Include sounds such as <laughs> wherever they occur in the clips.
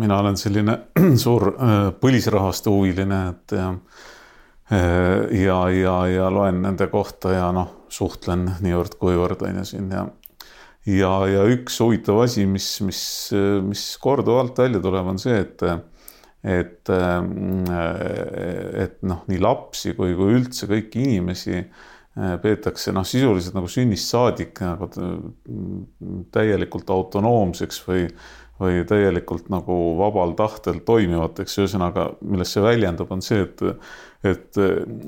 mina olen selline <clears throat> suur põlisrahvaste huviline, et ja ja, ja, ja loen nende kohta ja noh, suhtlen niivõrd-kuivõrd on ju siin ja ja, ja üks huvitav asi, mis, mis, mis korduvalt välja tuleb, on see, et et, et noh, nii lapsi kui, kui üldse kõiki inimesi peetakse noh, sisuliselt nagu sünnist saadik nagu täielikult autonoomseks või või täielikult nagu vabal tahtel toimivateks, ühesõnaga, milles see väljendub, on see, et et,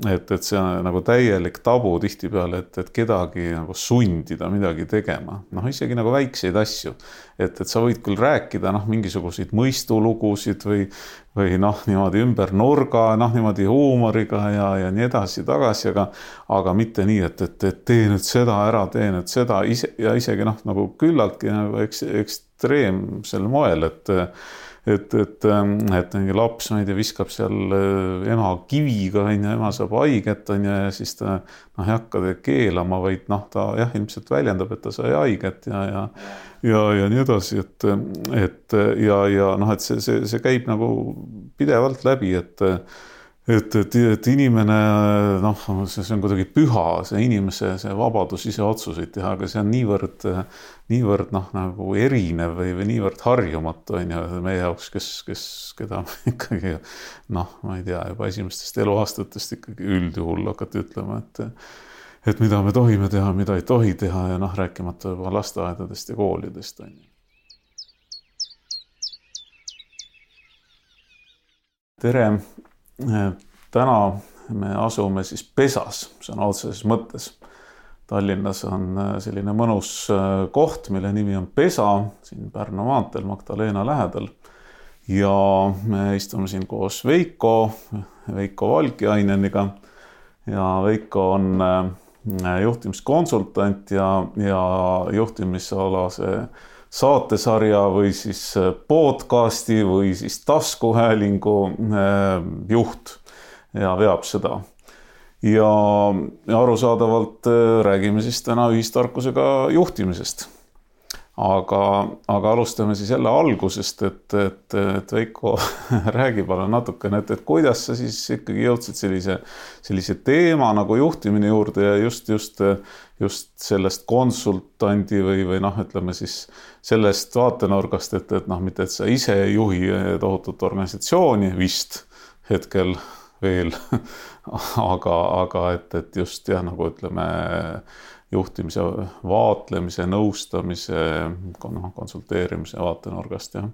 et, et see on nagu täielik tabu tihtipeale, et, et kedagi nagu sundida midagi tegema, noh, isegi nagu väikseid asju. et, et sa võid küll rääkida noh, mingisuguseid mõistulugusid või, või noh, niimoodi ümber nurga, noh, niimoodi huumoriga ja, ja nii edasi-tagasi, aga, aga mitte nii, et, et, et tee nüüd seda ära, tee nüüd seda ise ja isegi noh, nagu küllaltki nagu eks, eks ekstreemsel moel, et et, et, et mingi laps, ma ei tea, viskab seal äh, ema kiviga, on ju, ema saab haiget, on ju, ja siis ta noh, ei hakka keelama, vaid noh, ta jah, ilmselt väljendab, et ta sai haiget ja, ja ja, ja nii edasi, et, et ja, ja noh, et see, see, see käib nagu pidevalt läbi, et et, et, et inimene noh, see on kuidagi püha, see inimese see vabadus ise otsuseid teha, aga see on niivõrd, niivõrd noh, nagu erinev või, või niivõrd harjumatu on ju meie jaoks, kes, kes, keda <laughs> ikkagi noh, ma ei tea, juba esimestest eluaastatest ikkagi üldjuhul hakati ütlema, et et mida me tohime teha, mida ei tohi teha ja noh, rääkimata juba lasteaedadest ja koolidest on ju. tere täna me asume siis pesas sõna otseses mõttes. Tallinnas on äh, selline mõnus äh, koht, mille nimi on Pesa siin Pärnu maanteel Magdalena lähedal. ja me istume siin koos Veiko, Veiko Valgiaineniga ja Veiko on äh, juhtimiskonsultant ja, ja juhtimisalase saatesarja või siis podcast'i või siis taskuhäälingu juht ja veab seda. Ja, arusaadavalt äh, räägime siis täna ühistarkusega juhtimisest. aga, aga alustame siis jälle algusest, et, et, et Veiko <laughs> räägi palun natukene, et, et kuidas sa siis ikkagi jõudsid sellise, sellise teema nagu juhtimine juurde ja just, just, just sellest konsultandi või, või noh, ütleme siis sellest vaatenurgast, et, et noh, mitte et sa ise ei juhi tohutut organisatsiooni vist hetkel veel <laughs> aga, aga et, et just jah, nagu ütleme, juhtimise, vaatlemise, nõustamise, noh, konsulteerimise vaatenurgast, jah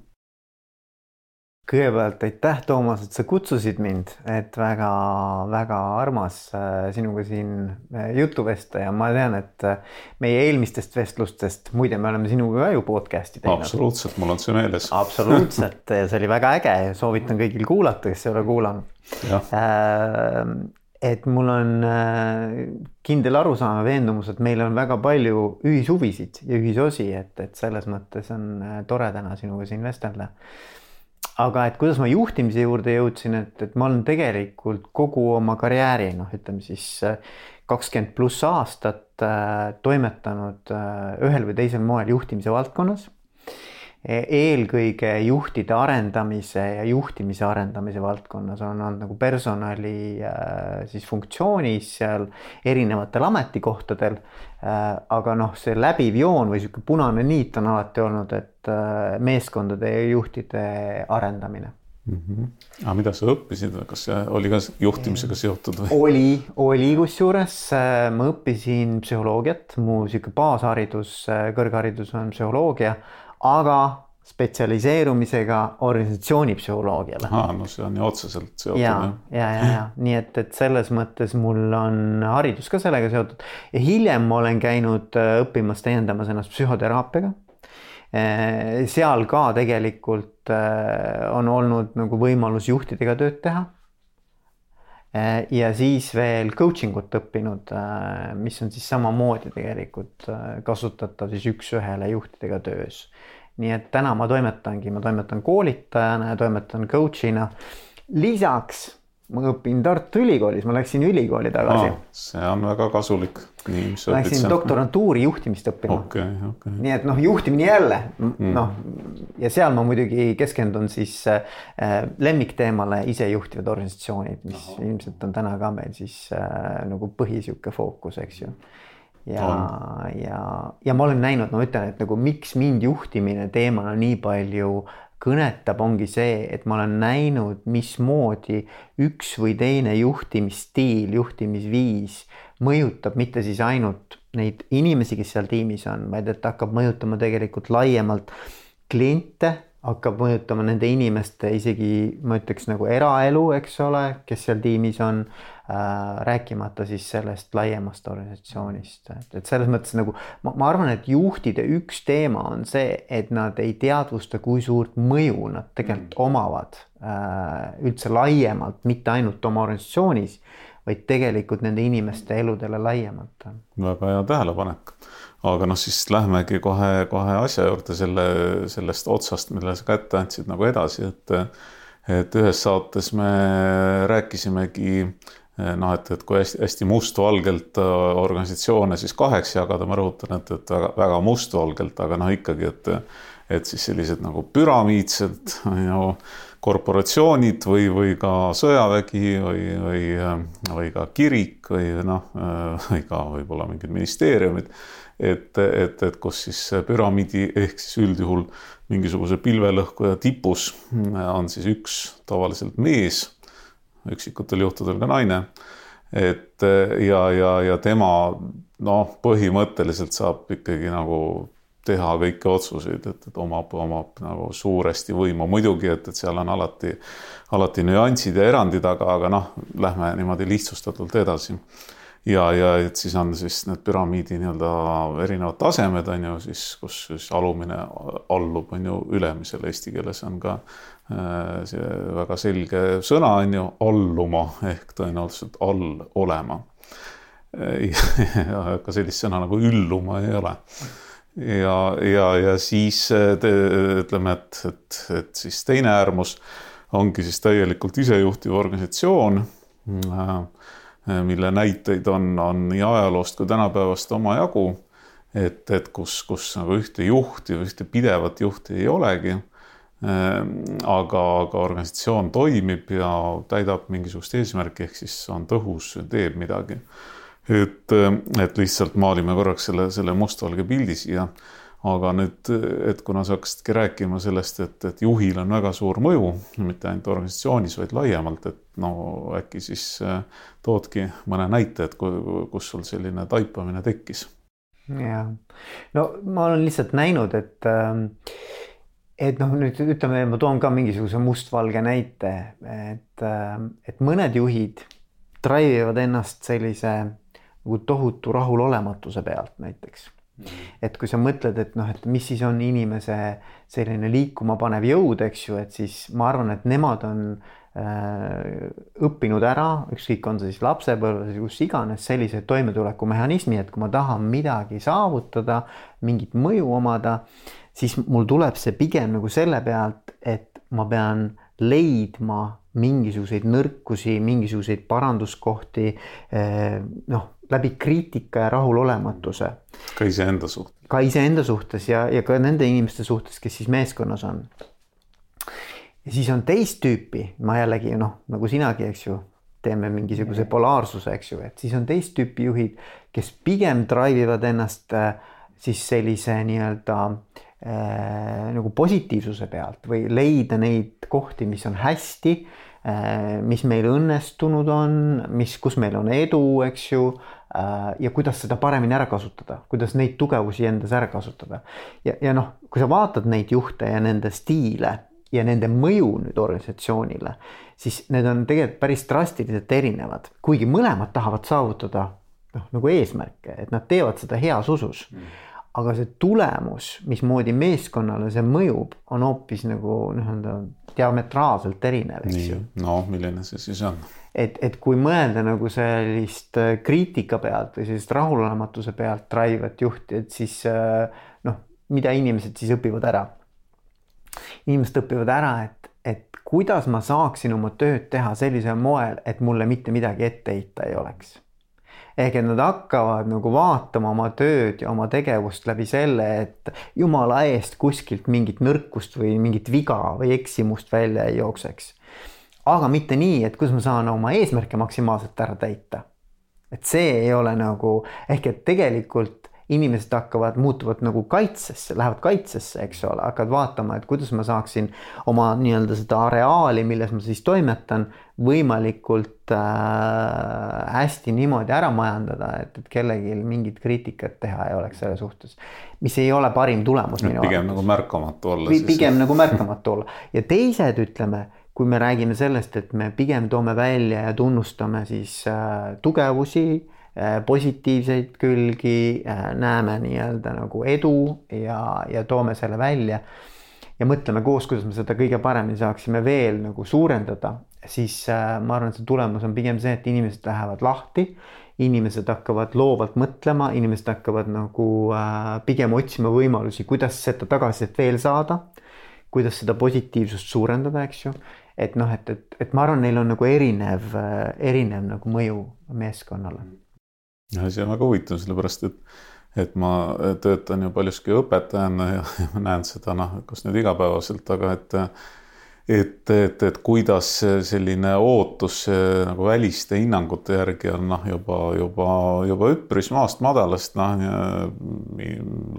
kõigepealt aitäh, Toomas, et sa kutsusid mind, et väga-väga armas äh, sinuga siin äh, juttu vesta ja ma tean, et äh, meie eelmistest vestlustest, muide, me oleme sinuga ka ju podcast'i teinud. absoluutselt, mul on see meeles. absoluutselt ja see oli väga äge ja soovitan kõigil kuulata, kes ei ole kuulanud. et mul on kindel arusaam ja veendumus, et meil on väga palju ühishuvisid ja ühisosi, et, et selles mõttes on tore täna sinuga siin vestelda aga et kuidas ma juhtimise juurde jõudsin, et, et ma olen tegelikult kogu oma karjääri, noh, ütleme siis äh, kakskümmend pluss aastat äh, toimetanud äh, ühel või teisel moel juhtimise valdkonnas. Eelkõige juhtide arendamise ja juhtimise arendamise valdkonnas on olnud nagu personali äh, siis funktsioonis seal erinevatel ametikohtadel Äh, aga noh, see läbiv joon või sihuke punane niit on alati olnud, et äh, meeskondade ja juhtide arendamine mm. -hmm. aga mida sa õppisid, kas see oli ka juhtimisega seotud või? oli, oli kusjuures, ma õppisin psühholoogiat, mu sihuke baasharidus, kõrgharidus on psühholoogia, aga spetsialiseerumisega organisatsioonipsühholoogiale. no see on ju otseselt seotud. ja, ja, ja, ja nii et, et selles mõttes mul on haridus ka sellega seotud ja hiljem ma olen käinud äh, õppimas, täiendamas ennast psühhoteraapiaga. Äh, seal ka tegelikult äh, on olnud nagu võimalus juhtidega tööd teha. ja siis veel coaching ut õppinud, mis on siis samamoodi tegelikult kasutatav siis üks-ühele juhtidega töös nii et täna ma toimetangi, ma toimetan koolitajana ja toimetan coach'ina. lisaks ma õpin Tartu Ülikoolis, ma läksin ülikooli tagasi ah,. see on väga kasulik. Läksin doktorantuuri juhtimist õppima okay,. Okay. nii et noh, juhtimine jälle mm. noh ja seal ma muidugi keskendun siis äh, lemmikteemale isejuhtivad organisatsioonid, mis Aha. ilmselt on täna ka meil siis äh, nagu põhi sihuke fookus, eks ju ja, ja, ja ma olen näinud, no ütlen, et nagu miks mind juhtimine teemana nii palju kõnetab, ongi see, et ma olen näinud, mismoodi üks või teine juhtimisstiil, juhtimisviis mõjutab mitte siis ainult neid inimesi, kes seal tiimis on, vaid et hakkab mõjutama tegelikult laiemalt kliente, hakkab mõjutama nende inimeste isegi ma ütleks nagu eraelu, eks ole, kes seal tiimis on. Rääkimata siis sellest laiemast organisatsioonist, et, et selles mõttes nagu ma, ma arvan, et juhtide üks teema on see, et nad ei teadvusta, kui suurt mõju nad tegelikult mm. omavad äh, üldse laiemalt, mitte ainult oma organisatsioonis, vaid tegelikult nende inimeste eludele laiemalt. väga hea tähelepanek aga noh, siis lähmegi kohe-kohe asja juurde selle, sellest otsast, mille sa kätte andsid nagu edasi, et et ühes saates me rääkisimegi noh, et, et kui hästi, hästi mustvalgelt äh, organisatsioone siis kaheks jagada, ma rõhutan, et, et väga, väga mustvalgelt, aga noh, ikkagi, et et siis sellised nagu püramiidsed no, korporatsioonid või, või ka sõjavägi või, või, või ka kirik või noh, või ka võib-olla mingid ministeeriumid. Et, et, et kus siis püramiidi ehk siis üldjuhul mingisuguse pilvelõhkuja tipus on siis üks tavaliselt mees, üksikutel juhtudel ka naine. et ja, ja, ja tema noh, põhimõtteliselt saab ikkagi nagu teha kõiki otsuseid, et, et omab, omab nagu suuresti võimu, muidugi, et, et seal on alati, alati nüansid ja erandid, aga, aga noh, lähme niimoodi lihtsustatult edasi. Ja, ja et siis on siis need püramiidi nii-öelda erinevad tasemed on ju siis, kus siis alumine allub, on ju ülemisele, eesti keeles on ka see väga selge sõna on ju alluma ehk tõenäoliselt all olema. <laughs> aga sellist sõna nagu ülluma ei ole ja, ja, ja siis te, ütleme, et, et, et siis teine äärmus ongi siis täielikult isejuhtiv organisatsioon äh, Äh, mille näiteid on, on nii ajaloost kui tänapäevast omajagu. et, et kus, kus nagu ühte juhti ühte pidevat juhti ei olegi. Äh, aga, aga organisatsioon toimib ja täidab mingisugust eesmärki, ehk siis on tõhus, teeb midagi. et, et lihtsalt maalime korraks selle, selle mustvalge pildi siia aga nüüd, et kuna sa hakkasidki rääkima sellest, et, et juhil on väga suur mõju, mitte ainult organisatsioonis, vaid laiemalt, et no äkki siis äh, toodki mõne näite, et kus sul selline taipamine tekkis? ja, no ma olen lihtsalt näinud, et ähm, et noh, nüüd ütleme, ma toon ka mingisuguse mustvalge näite, et, et mõned juhid drive ivad ennast sellise nagu tohutu rahulolematuse pealt näiteks Mhm. et kui sa mõtled, et noh, et mis siis on inimese selline liikuma panev jõud, eks ju, et siis ma arvan, et nemad on äh, õppinud ära, ükskõik, on see siis lapsepõlves kus iganes, sellise toimetulekumehhanismi, et kui ma tahan midagi saavutada, mingit mõju omada, siis mul tuleb see pigem nagu selle pealt, et ma pean leidma mingisuguseid nõrkusi, mingisuguseid paranduskohti, äh, noh läbi kriitika ja rahulolematuse. ka iseenda suhtes. ka iseenda suhtes ja, ja ka nende inimeste suhtes, kes siis meeskonnas on. ja siis on teist tüüpi, ma jällegi noh, nagu sinagi, eks ju, teeme mingisuguse polaarsuse, eks ju, et siis on teist tüüpi juhid, kes pigem drive ivad ennast äh, siis sellise nii-öelda äh, nagu positiivsuse pealt või leida neid kohti, mis on hästi äh,, mis meil õnnestunud on, mis, kus meil on edu, eks ju Äh, ja kuidas seda paremini ära kasutada, kuidas neid tugevusi endas ära kasutada. ja, ja noh, kui sa vaatad neid juhte ja nende stiile ja nende mõju nüüd organisatsioonile, siis need on tegelikult päris drastiliselt erinevad, kuigi mõlemad tahavad saavutada noh, nagu eesmärke, et nad teevad seda heas usus. Mm aga see tulemus, mismoodi meeskonnale see mõjub, on hoopis nagu nii-öelda diametraalselt erinev, eks ju. no milline see siis on? et, et kui mõelda nagu sellist äh, kriitika pealt või sellist rahulolematuse pealt drive'at juhti, et siis äh, noh, mida inimesed siis õpivad ära? inimesed õpivad ära, et, et kuidas ma saaksin oma tööd teha sellisel moel, et mulle mitte midagi ette heita ei oleks. Ehk et nad hakkavad nagu vaatama oma tööd ja oma tegevust läbi selle, et jumala eest kuskilt mingit nõrkust või mingit viga või eksimust välja ei jookseks. aga mitte nii, et kuidas ma saan oma eesmärke maksimaalselt ära täita. et see ei ole nagu ehk et tegelikult inimesed hakkavad, muutuvad nagu kaitsesse, lähevad kaitsesse, eks ole, hakkavad vaatama, et kuidas ma saaksin oma nii-öelda seda areaali, milles ma siis toimetan, võimalikult äh, hästi niimoodi ära majandada, et, et kellelgi mingit kriitikat teha ei oleks selle suhtes. mis ei ole parim tulemus minu arvates. pigem nagu märkamatu olla. pigem nagu märkamatu olla ja teised, ütleme kui me räägime sellest, et me pigem toome välja ja tunnustame siis äh, tugevusi Äh, positiivseid külgi, äh, näeme nii-öelda nagu edu ja, ja toome selle välja. ja mõtleme koos, kuidas me seda kõige paremini saaksime veel nagu suurendada, siis äh, ma arvan, et see tulemus on pigem see, et inimesed lähevad lahti. inimesed hakkavad loovalt mõtlema, inimesed hakkavad nagu pigem otsima võimalusi, kuidas seda tagasisidet veel saada. kuidas seda positiivsust suurendada, eks ju et noh, et, et, et ma arvan, neil on nagu erinev, erinev nagu mõju meeskonnale ja see on väga huvitav, sellepärast et, et ma töötan ju paljuski õpetajana ja, ja <laughs> ma näen seda noh, kas nüüd igapäevaselt, aga et et, et, et kuidas selline ootus nagu väliste hinnangute järgi on noh, juba, juba, juba üpris maast madalast noh,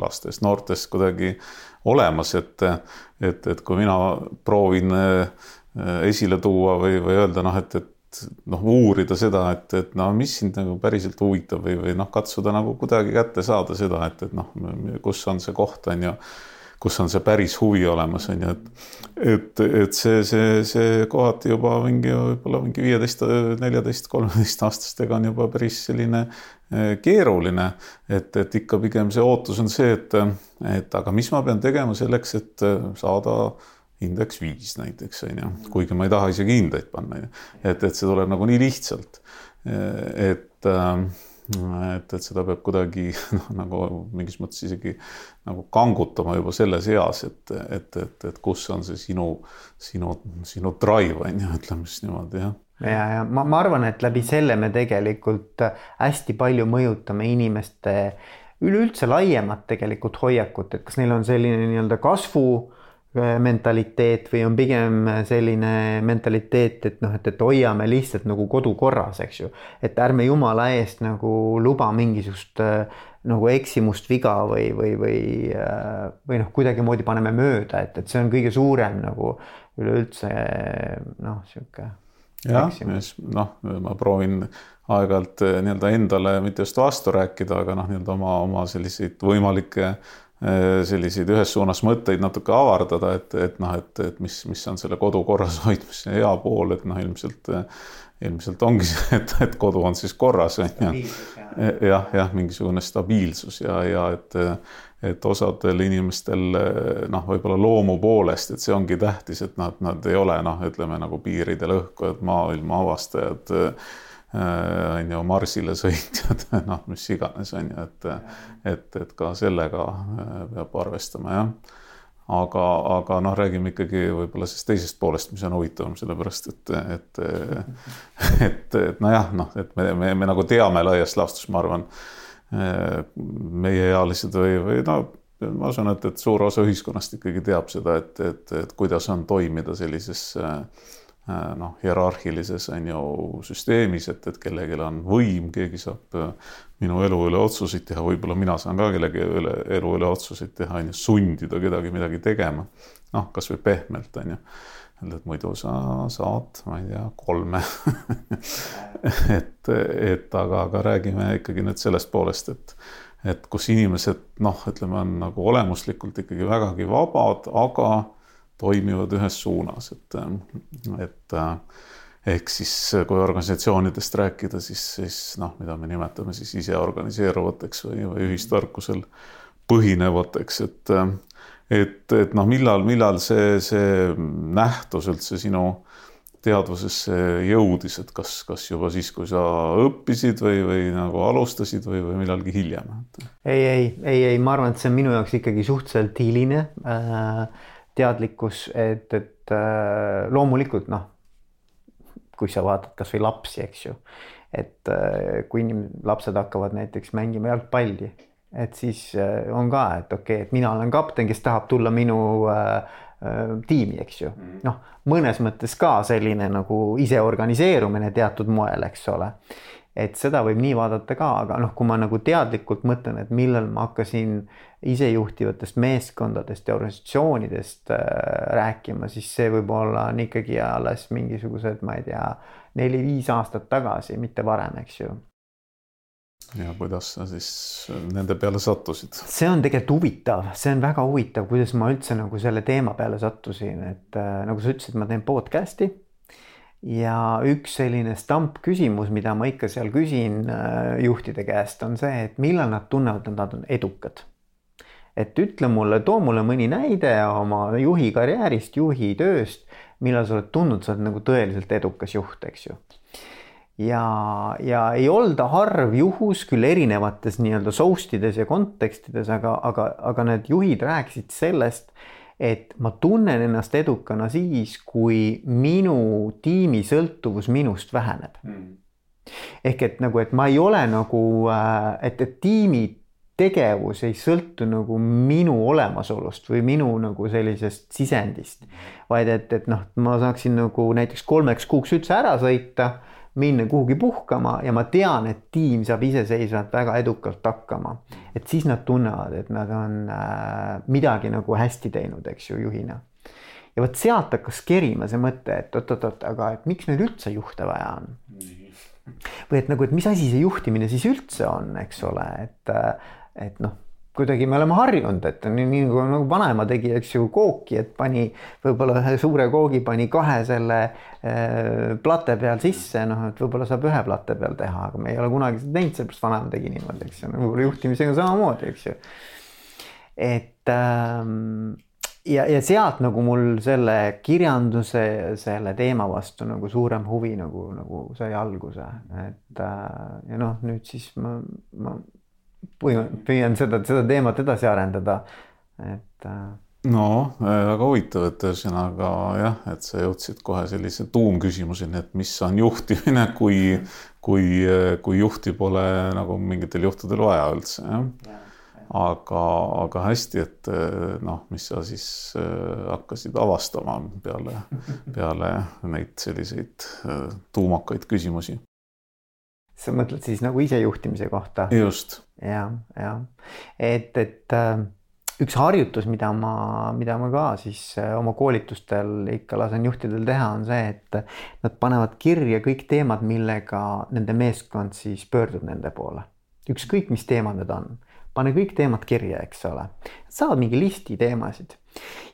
lastest, noortest kuidagi olemas, et, et, et kui mina proovin esile tuua või, või öelda noh, et, et noh, uurida seda, et, et no mis sind nagu päriselt huvitab või, või noh, katsuda nagu kuidagi kätte saada seda, et, et noh, kus on see koht, on ju, kus on see päris huvi olemas, on ju, et et, et see, see, see kohati juba mingi võib-olla mingi viieteist, neljateist, kolmeteist aastastega on juba päris selline eh, keeruline, et, et ikka pigem see ootus on see, et, et aga mis ma pean tegema selleks, et saada indeks viis näiteks on ju, kuigi ma ei taha isegi hindeid panna, et, et see tuleb nagu nii lihtsalt. et, ähm, et, et seda peab kuidagi <laughs> noh, nagu mingis mõttes isegi nagu kangutama juba selles eas, et, et, et, et kus on see sinu, sinu, sinu drive on ju, <laughs> ütleme siis niimoodi jah. Ja, ja ma, ma arvan, et läbi selle me tegelikult hästi palju mõjutame inimeste üleüldse laiemat tegelikult hoiakut, et kas neil on selline nii-öelda kasvu Äh, mentaliteet või on pigem selline mentaliteet, et noh, et, et hoiame lihtsalt nagu kodu korras, eks ju. et ärme jumala eest nagu luba mingisugust äh, nagu eksimust, viga või, või, või, äh, või noh, kuidagimoodi paneme mööda, et, et see on kõige suurem nagu üleüldse noh, sihuke. jah, noh, ma proovin aeg-ajalt nii-öelda endale mitte just vastu rääkida, aga noh, nii-öelda oma, oma selliseid võimalikke Äh, selliseid ühes suunas mõtteid natuke avardada, et, et noh, et, et mis, mis on selle kodu korras hoidmise hea pool, et noh, ilmselt, ilmselt ongi see, <laughs> et, et kodu on siis korras, on ju. jah, jah, mingisugune stabiilsus ja, ja et, et osadel inimestel noh, võib-olla loomu poolest, et see ongi tähtis, et nad, nad ei ole noh, ütleme nagu piiride lõhkujad, maailma avastajad Äh, on ju marsile sõitjad, <laughs> noh, mis iganes on ju, et, et, et ka sellega äh, peab arvestama jah. aga, aga noh, räägime ikkagi võib-olla sellest teisest poolest, mis on huvitavam, sellepärast et, et, <laughs> et, et nojah, noh, et me, me, me nagu teame laias laastus, ma arvan, äh, meieealised või, või no ma usun, et, et suur osa ühiskonnast ikkagi teab seda, et, et, et kuidas on toimida sellises äh, Äh, noh, hierarhilises on ju süsteemis, et, et kellelgi on võim, keegi saab äh, minu elu üle otsuseid teha, võib-olla mina saan ka kellegi üle elu üle otsuseid teha, on ju, sundida kedagi midagi tegema. noh, kasvõi pehmelt on ju, et muidu sa saad, ma ei tea, kolme <laughs> et, et aga, aga räägime ikkagi nüüd sellest poolest, et et kus inimesed noh, ütleme, on nagu olemuslikult ikkagi vägagi vabad, aga toimivad ühes suunas, et, et ehk siis kui organisatsioonidest rääkida, siis, siis noh, mida me nimetame siis iseorganiseeruvateks või, või ühistarkusel põhinevateks, et et, et noh, millal, millal see, see nähtus üldse sinu teadvusesse jõudis, et kas, kas juba siis, kui sa õppisid või, või nagu alustasid või, või millalgi hiljem? ei, ei, ei, ei, ma arvan, et see on minu jaoks ikkagi suhteliselt hiline äh, teadlikkus, et, et äh, loomulikult noh, kui sa vaatad kasvõi lapsi, eks ju, et äh, kui inim-, lapsed hakkavad näiteks mängima jalgpalli, et siis äh, on ka, et okei okay,, et mina olen kapten, kes tahab tulla minu äh, äh, tiimi, eks ju. noh, mõnes mõttes ka selline nagu iseorganiseerumine teatud moel, eks ole et seda võib nii vaadata ka, aga noh, kui ma nagu teadlikult mõtlen, et millal ma hakkasin isejuhtivatest meeskondadest ja organisatsioonidest äh, rääkima, siis see võib-olla on ikkagi alles mingisugused, ma ei tea, neli-viis aastat tagasi, mitte varem, eks ju ja kuidas sa siis nende peale sattusid? see on tegelikult huvitav, see on väga huvitav, kuidas ma üldse nagu selle teema peale sattusin, et äh, nagu sa ütlesid, ma teen podcast'i ja üks selline stampküsimus, mida ma ikka seal küsin äh, juhtide käest, on see, et millal nad tunnevad, et nad on edukad. Et ütle mulle, too mulle mõni näide oma juhi karjäärist, juhi tööst, millal sa oled tundnud, sa oled nagu tõeliselt edukas juht, eks ju. ja, ja ei olda harv juhus küll erinevates nii-öelda source ides ja kontekstides, aga, aga, aga need juhid rääkisid sellest et ma tunnen ennast edukana siis, kui minu tiimi sõltuvus minust väheneb mm.. ehk et nagu, et ma ei ole nagu, äh, et, et tiimi tegevus ei sõltu nagu minu olemasolust või minu nagu sellisest sisendist, vaid et, et noh, ma saaksin nagu näiteks kolmeks kuuks üldse ära sõita minna kuhugi puhkama ja ma tean, et tiim saab iseseisvalt väga edukalt hakkama. et siis nad tunnevad, et nad on äh, midagi nagu hästi teinud, eks ju, juhina. ja vot sealt hakkas kerima see mõte, et oot-oot-oot, aga et miks meil üldse juhte vaja on? või et nagu, et mis asi see juhtimine siis üldse on, eks ole, et, äh, et noh kuidagi me oleme harjunud, et nii, nii nagu, nagu vanaema tegi, eks ju, kooki, et pani võib-olla ühe suure koogi pani kahe selle äh, plate peal sisse, noh, et võib-olla saab ühe plate peal teha, aga me ei ole kunagi seda teinud, seepärast vanaema tegi niimoodi, eks ju, võib-olla juhtimisega samamoodi, eks ju. et ähm, ja, ja sealt nagu mul selle kirjanduse, selle teema vastu nagu suurem huvi nagu, nagu sai alguse, et äh, ja noh, nüüd siis ma, ma püüan seda, seda teemat edasi arendada, et. Äh, no väga huvitav, et ühesõnaga jah, et sa jõudsid kohe sellise tuumküsimuseni, et mis on juhtimine, kui, kui, kui juhti pole nagu mingitel juhtudel vaja üldse jah. Ja aga, aga hästi, et noh, mis sa siis äh, hakkasid avastama peale, peale neid selliseid äh, tuumakaid küsimusi sa mõtled siis nagu isejuhtimise kohta? just. ja, ja et, et äh, üks harjutus, mida ma, mida ma ka siis äh, oma koolitustel ikka lasen juhtidel teha, on see, et nad panevad kirja kõik teemad, millega nende meeskond siis pöördub nende poole. ükskõik, mis teemad need on, pane kõik teemad kirja, eks ole. saavad mingi listi teemasid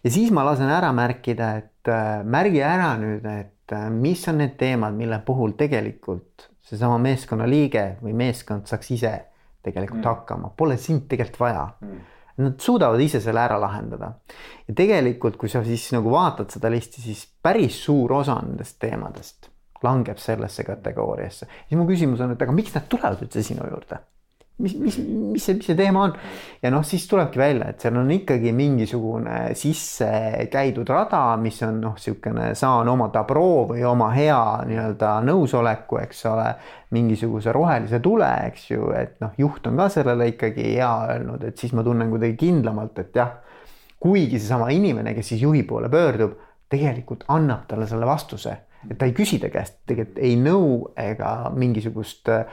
ja siis ma lasen ära märkida, et äh, märgi ära nüüd, et mis on need teemad, mille puhul tegelikult seesama meeskonna liige või meeskond saaks ise tegelikult mm. hakkama, pole sind tegelikult vaja mm. Nad suudavad ise selle ära lahendada. ja tegelikult, kui sa siis nagu vaatad seda listi, siis päris suur osa nendest teemadest langeb sellesse kategooriasse. siis mu küsimus on, et aga miks nad tulevad üldse sinu juurde? Mis, mis, mis see, mis see teema on. Ja noh, siis tulebki välja, et seal on ikkagi mingisugune sisse käidud rada, mis on noh, niisugune saan oma dabroo või oma hea nii-öelda nõusoleku, eks ole, mingisuguse rohelise tule, eks ju, et noh, juht on ka sellele ikkagi hea öelnud, et siis ma tunnen kuidagi kindlamalt, et jah, kuigi seesama inimene, kes siis juhi poole pöördub, tegelikult annab talle selle vastuse et ta ei küsi ta käest tegelikult ei nõu ega mingisugust äh,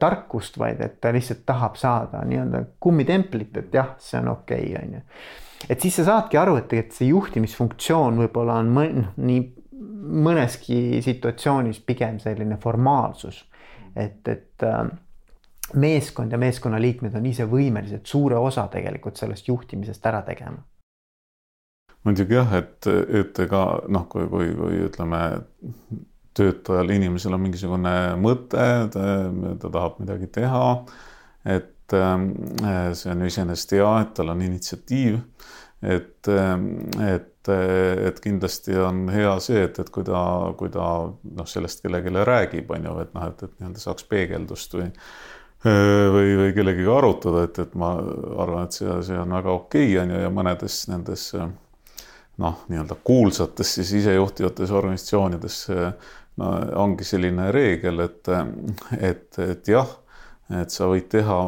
tarkust, vaid et ta lihtsalt tahab saada nii-öelda kummitemplit, et jah, see on okei okay,, on ju. et siis sa saadki aru, et tegelikult see juhtimisfunktsioon võib-olla on mõn, noh, nii mõneski situatsioonis pigem selline formaalsus. et, et äh, meeskond ja meeskonnaliikmed on ise võimelised suure osa tegelikult sellest juhtimisest ära tegema muidugi jah, et, et ega noh, kui, kui, kui ütleme, töötajal, inimesel on mingisugune mõte, ta tahab midagi teha, et ähm, see on iseenesest hea, et tal on initsiatiiv, et, et, et kindlasti on hea see, et, et kui ta, kui ta noh, sellest kellelegi räägib, on ju, et noh, et, et nii-öelda saaks peegeldust või või, või kellegagi arutada, et, et ma arvan, et see, see on väga okei okay,, on ju, ja mõnedes nendes noh, nii-öelda kuulsates siis isejuhtivates organisatsioonides no ongi selline reegel, et, et, et jah, et sa võid teha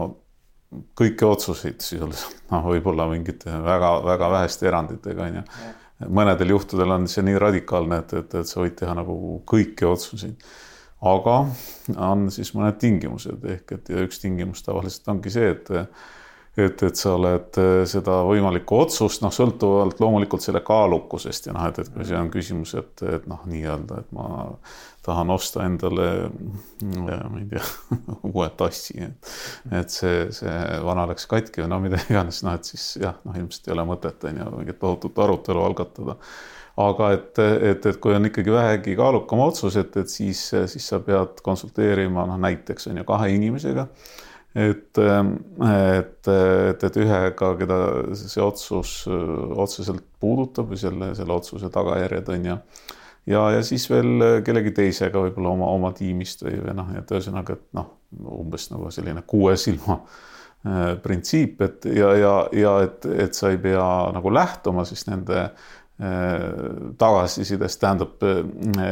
kõiki otsuseid sisuliselt, noh, võib-olla mingite väga-väga väheste eranditega onju. mõnedel juhtudel on see nii radikaalne, et, et, et sa võid teha nagu kõiki otsuseid. aga on siis mõned tingimused ehk et ja üks tingimus tavaliselt ongi see, et et, et sa oled äh, seda võimalikku otsust, noh, sõltuvalt loomulikult selle kaalukusest ja noh, et, et kui see on küsimus, et, et noh, nii-öelda, et ma tahan osta endale, ma ei tea, <laughs> uue tassi, et, et see, see vana läks katki või no mida iganes, noh, et siis jah, noh, ilmselt ei ole mõtet, on ju, mingit tohutut arutelu algatada. Aga et, et, et kui on ikkagi vähegi kaalukam otsus, et, et siis, siis sa pead konsulteerima noh, näiteks on ju kahe inimesega et, et, et, et ühega, keda see otsus otseselt puudutab või selle, selle otsuse tagajärjed on ju. ja, ja siis veel kellegi teisega võib-olla oma, oma tiimist või, või noh, et ühesõnaga, et noh, umbes nagu selline kuue silma äh, printsiip, et ja, ja, ja et, et sa ei pea nagu lähtuma siis nende äh, tagasisidest, tähendab,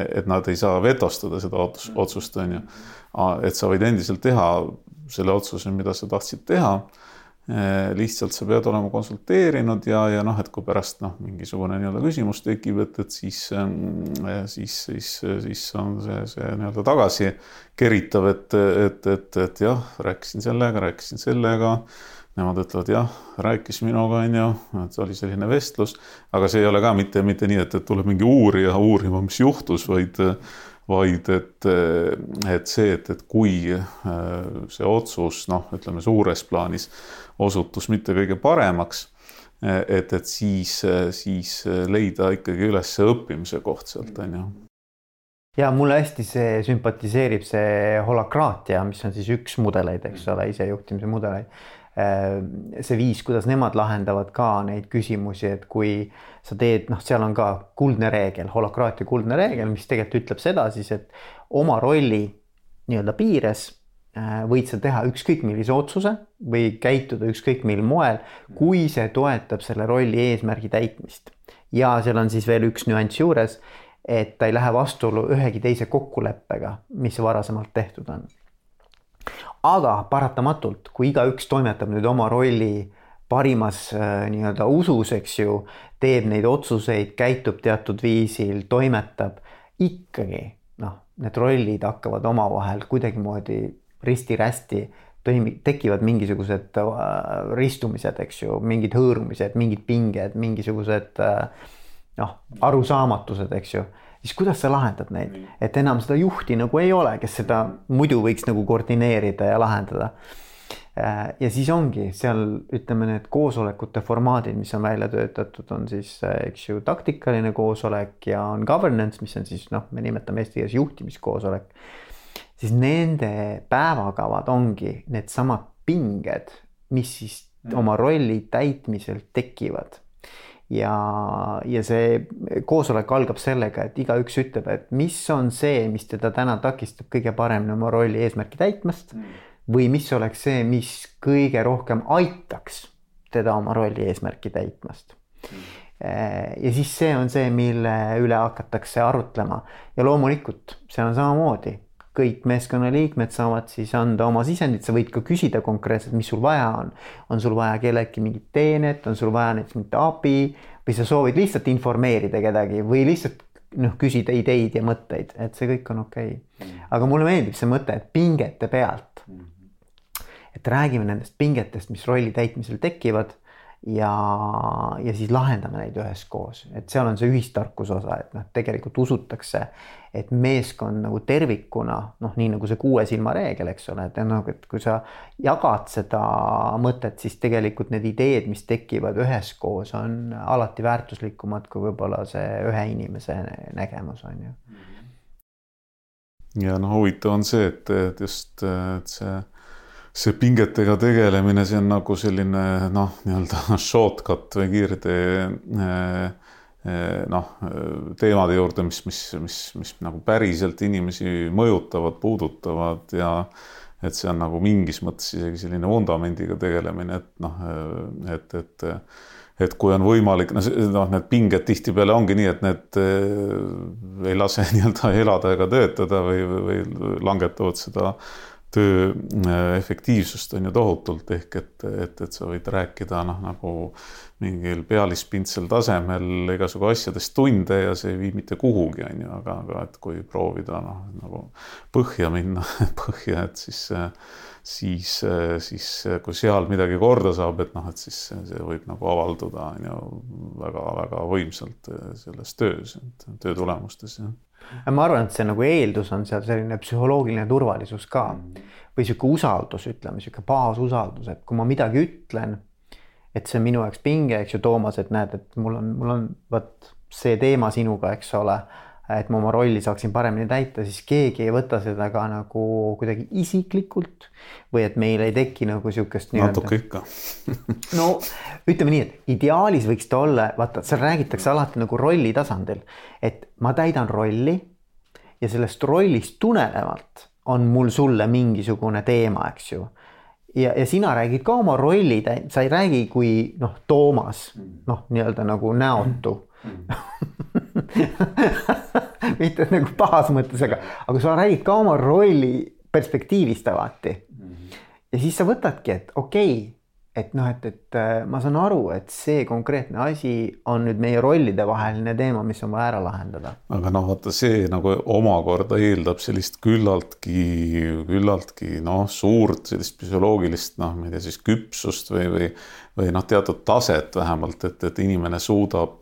et nad ei saa vetostada seda otsust, on ju. et sa võid endiselt teha selle otsuse, mida sa tahtsid teha. Eh, lihtsalt sa pead olema konsulteerinud ja, ja noh, et kui pärast noh, mingisugune nii-öelda küsimus tekib, et, et siis, eh, siis, siis, siis on see, see nii-öelda tagasi keritav, et, et, et, et jah, rääkisin sellega, rääkisin sellega. Nemad ütlevad jah, rääkis minuga, onju, et oli selline vestlus, aga see ei ole ka mitte, mitte nii, et, et tuleb mingi uurija uurima, mis juhtus, vaid vaid et, et see, et, et kui äh, see otsus noh, ütleme suures plaanis osutus mitte kõige paremaks, et, et siis, siis leida ikkagi üles õppimise koht sealt on ju. Ja mulle hästi see sümpatiseerib see holakraatia, mis on siis üks mudeleid, eks ole, isejuhtimise mudeleid. Äh, see viis, kuidas nemad lahendavad ka neid küsimusi, et kui sa teed, noh, seal on ka kuldne reegel, holokraatia kuldne reegel, mis tegelikult ütleb seda siis, et oma rolli nii-öelda piires äh, võid sa teha ükskõik millise otsuse või käituda ükskõik mil moel, kui see toetab selle rolli eesmärgi täitmist. ja seal on siis veel üks nüanss juures, et ta ei lähe vastuollu ühegi teise kokkuleppega, mis varasemalt tehtud on aga paratamatult, kui igaüks toimetab nüüd oma rolli parimas äh, nii-öelda usus, eks ju, teeb neid otsuseid, käitub teatud viisil, toimetab, ikkagi noh, need rollid hakkavad omavahel kuidagimoodi risti-rästi toimi-, tekivad mingisugused äh, ristumised, eks ju, mingid hõõrumised, mingid pinged, mingisugused äh, noh, arusaamatused, eks ju siis kuidas sa lahendad neid, et enam seda juhti nagu ei ole, kes seda muidu võiks nagu koordineerida ja lahendada. Äh, ja siis ongi seal ütleme, need koosolekute formaadid, mis on välja töötatud, on siis äh, eks ju taktikaline koosolek ja on governance, mis on siis noh, me nimetame eesti keeles juhtimiskoosolek. siis nende päevakavad ongi needsamad pinged, mis siis mm. oma rolli täitmisel tekivad ja, ja see koosolek algab sellega, et igaüks ütleb, et mis on see, mis teda täna takistab kõige paremini oma rolli eesmärki täitmast mm. või mis oleks see, mis kõige rohkem aitaks teda oma rolli eesmärki täitmast mm. ja siis see on see, mille üle hakatakse arutlema ja loomulikult see on samamoodi kõik meeskonnaliikmed saavad siis anda oma sisendit, sa võid ka küsida konkreetselt, mis sul vaja on. on sul vaja kelleltki mingit teenet, on sul vaja näiteks mingit abi või sa soovid lihtsalt informeerida kedagi või lihtsalt noh, küsida ideid ja mõtteid, et see kõik on okei okay. mm.. aga mulle meeldib see mõte, et pingete pealt mm. et räägime nendest pingetest, mis rolli täitmisel tekivad ja, ja siis lahendame neid üheskoos, et seal on see ühistarkuse osa, et noh, tegelikult usutakse, et meeskond nagu tervikuna noh, nii nagu see kuue silma reegel, eks ole, et noh, et kui sa jagad seda mõtet, siis tegelikult need ideed, mis tekivad üheskoos, on alati väärtuslikumad kui võib-olla see ühe inimese nägemus on ju. ja noh, huvitav on see, et, et just, et see see pingetega tegelemine, see on nagu selline noh, nii-öelda <laughs> shortcut või kiirtee eh, eh, noh, teemade juurde, mis, mis, mis, mis nagu päriselt inimesi mõjutavad, puudutavad ja et see on nagu mingis mõttes isegi selline vundamendiga tegelemine, et noh, et, et et kui on võimalik, noh, need pinged tihtipeale ongi nii, et need ei lase <laughs> nii-öelda elada ega töötada või, või langetavad seda töö efektiivsust on ju tohutult ehk et, et, et sa võid rääkida noh, nagu mingil pealispindsel tasemel igasugu asjadest tunde ja see ei vii mitte kuhugi, on ju, aga, aga et kui proovida noh, nagu põhja minna <laughs> põhja, et siis siis, siis kui seal midagi korda saab, et noh, et siis see võib nagu avalduda on ju väga-väga võimsalt selles töös, töö tulemustes jah ma arvan, et see nagu eeldus on seal selline psühholoogiline turvalisus ka mm. või sihuke usaldus, ütleme sihuke baasusaldus, et kui ma midagi ütlen, et see on minu jaoks pinge, eks ju, Toomas, et näed, et mul on, mul on vot see teema sinuga, eks ole et ma oma rolli saaksin paremini täita, siis keegi ei võta seda ka nagu kuidagi isiklikult või et meil ei teki nagu sihukest. natuke ikka. <laughs> No ütleme nii, et ideaalis võiks ta olla, vaata, seal räägitakse alati nagu rolli tasandil, et ma täidan rolli ja sellest rollist tulenevalt on mul sulle mingisugune teema, eks ju. Ja, ja sina räägid ka oma rolli, sa ei räägi kui noh, Toomas noh, nii-öelda nagu näotu <laughs> <laughs> <laughs> mitte nagu pahas mõttes, aga, aga sa räägid ka oma rolli perspektiivist alati. ja siis sa võtadki, et okei okay,, et noh, et, et äh, ma saan aru, et see konkreetne asi on nüüd meie rollide vaheline teema, mis on vaja ära lahendada. aga noh, vaata see nagu omakorda eeldab sellist küllaltki, küllaltki noh, suurt sellist psühholoogilist noh, ma ei tea siis küpsust või, või, või noh, teatud taset vähemalt, et, et inimene suudab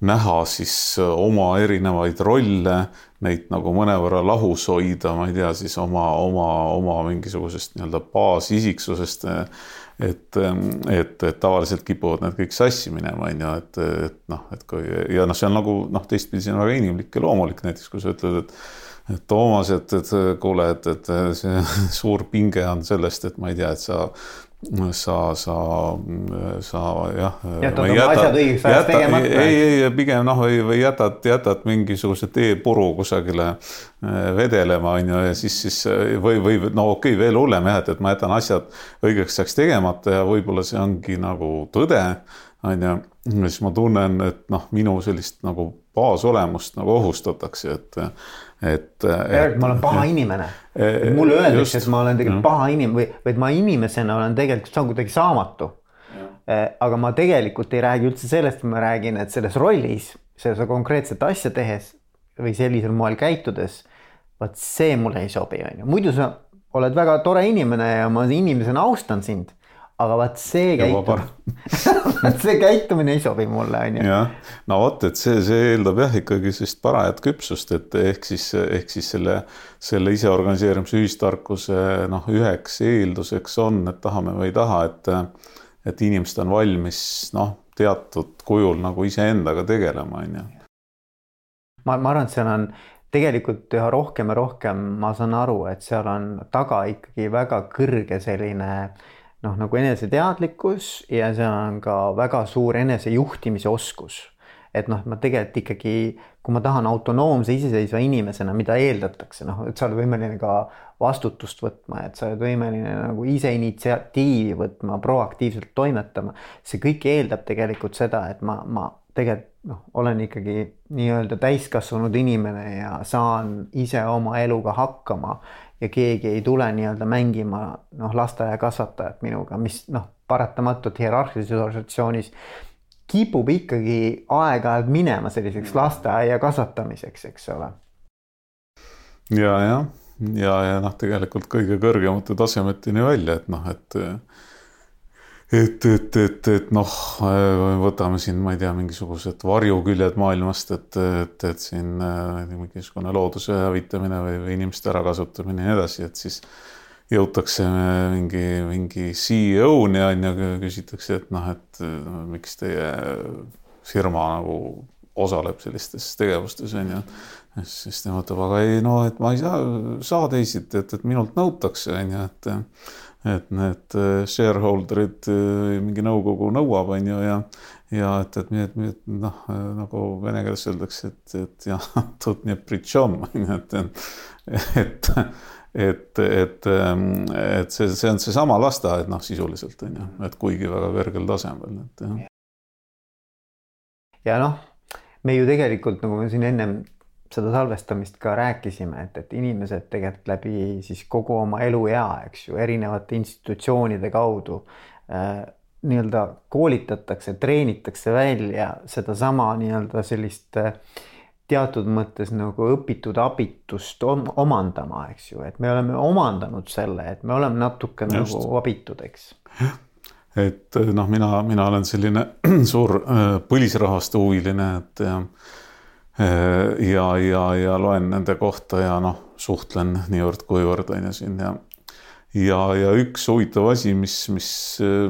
näha siis äh, oma erinevaid rolle, neid nagu mõnevõrra lahus hoida, ma ei tea, siis oma, oma, oma mingisugusest nii-öelda baasisiksusest. et, et, et tavaliselt kipuvad need kõik sassi minema, on ju, et, et noh, et kui ja noh, see on nagu noh, teistpidi see on väga inimlik ja loomulik, näiteks kui sa ütled, et et Toomas, et, et kuule, et, et see <laughs> suur pinge on sellest, et ma ei tea, et sa sa, sa, sa jah. jätad oma asjad õigeks ajaks tegemata. ei, ei pigem noh, või, või jätad, jätad mingisuguse teepuru kusagile äh, vedelema, on ju, ja siis, siis või, või no okei okay,, veel hullem jah, et, et ma jätan asjad õigeks ajaks tegemata ja võib-olla see ongi nagu tõde, on ju. siis ma tunnen, et noh, minu sellist nagu baasolemust nagu ohustatakse, et et, et. ma olen paha inimene. mulle öeldakse, et ma olen tegelikult paha inimene või, või et ma inimesena olen tegelikult, saan kuidagi saamatu. aga ma tegelikult ei räägi üldse sellest, ma räägin, et selles rollis, seda konkreetset asja tehes või sellisel moel käitudes, vot see mulle ei sobi, on ju, muidu sa oled väga tore inimene ja ma inimesena austan sind aga vaat see käitumine <laughs> see käitumine ei sobi mulle, on ju. jah, no vot, et see, see eeldab jah, ikkagi sellist parajat küpsust, et ehk siis, ehk siis selle, selle iseorganiseerimise ühistarkuse noh, üheks eelduseks on, et tahame või ei taha, et, et inimesed on valmis noh, teatud kujul nagu iseendaga tegelema, on ju. ma, ma arvan, et seal on tegelikult üha rohkem ja rohkem ma saan aru, et seal on taga ikkagi väga kõrge selline äh, noh, nagu eneseteadlikkus ja seal on ka väga suur enesejuhtimise oskus. et noh, ma tegelikult ikkagi, kui ma tahan autonoomse iseseisva inimesena, mida eeldatakse, noh, et sa oled võimeline ka vastutust võtma, et sa oled võimeline nagu ise initsiatiivi võtma, proaktiivselt toimetama. see kõik eeldab tegelikult seda, et ma, ma tegelikult noh, olen ikkagi nii-öelda täiskasvanud inimene ja saan ise oma eluga hakkama ja keegi ei tule nii-öelda mängima noh, lasteaiakasvatajat minuga, mis noh, paratamatult hierarhilises organisatsioonis kipub ikkagi aeg-ajalt minema selliseks lasteaia kasvatamiseks, eks ole. ja, jah, ja, ja, ja noh, tegelikult kõige kõrgemate tasemeteni välja, et noh, et et, et, et, et noh, võtame siin, ma ei tea, mingisugused varjuküljed maailmast, et, et, et siin mingisugune looduse hävitamine või, või inimeste ärakasutamine ja nii edasi, et siis jõutakse mingi, mingi CEO-ni on ju, küsitakse, et noh, et miks teie firma nagu osaleb sellistes tegevustes on ju. siis tema ütleb, aga ei no, et ma ei saa, saa teisiti, et, et minult nõutakse on ju, et et need äh, shareholder'id äh, mingi nõukogu nõuab, on ju, ja ja et, et, et, et noh, äh, nagu vene keeles öeldakse, et, et jah, тут не при чем, et, et et, et, et see, see on seesama lasteaed, noh, sisuliselt on ju, et kuigi väga kõrgel tasemel, et jah. ja noh, me ju tegelikult nagu me siin ennem seda salvestamist ka rääkisime, et, et inimesed tegelikult läbi siis kogu oma eluea, eks ju, erinevate institutsioonide kaudu äh, nii-öelda koolitatakse, treenitakse välja sedasama nii-öelda sellist äh, teatud mõttes nagu õpitud abitust om omandama, eks ju, et me oleme omandanud selle, et me oleme natuke Just. nagu abitud, eks. et noh, mina, mina olen selline <clears throat> suur äh, põlisrahastu huviline, et ja, äh, ja, ja, ja loen nende kohta ja noh, suhtlen niivõrd-kuivõrd on ju siin ja ja, ja üks huvitav asi, mis, mis,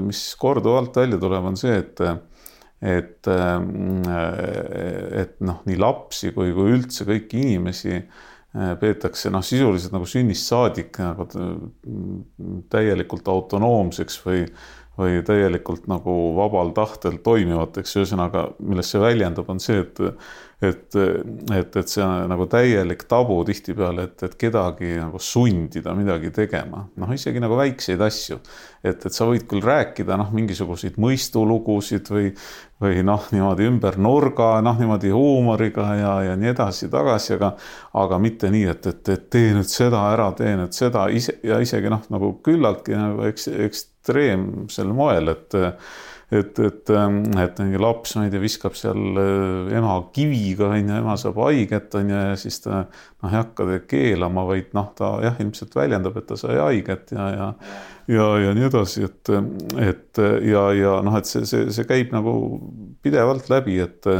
mis korduvalt välja tuleb, on see, et et, et noh, nii lapsi kui, kui üldse kõiki inimesi eh, peetakse noh, sisuliselt nagu sünnist saadik nagu täielikult autonoomseks või, või täielikult nagu vabal tahtel toimivateks, ühesõnaga, milles see väljendub, on see, et et, et, et see on nagu täielik tabu tihtipeale, et, et kedagi nagu sundida midagi tegema, noh, isegi nagu väikseid asju. et, et sa võid küll rääkida noh, mingisuguseid mõistulugusid või, või noh, niimoodi ümber nurga, noh, niimoodi huumoriga ja, ja nii edasi-tagasi, aga, aga mitte nii, et, et, et tee nüüd seda ära, tee nüüd seda ise ja isegi noh, nagu küllaltki nagu eks, ekstreemsel moel, et et, et, ähm, et mingi laps, ma ei tea, viskab seal äh, ema kiviga, on ju, ema saab haiget, on ju, ja siis ta noh, ei hakka keelama, vaid noh, ta jah, ilmselt väljendab, et ta sai haiget ja, ja ja, ja nii edasi, et, et ja, ja noh, et see, see, see käib nagu pidevalt läbi, et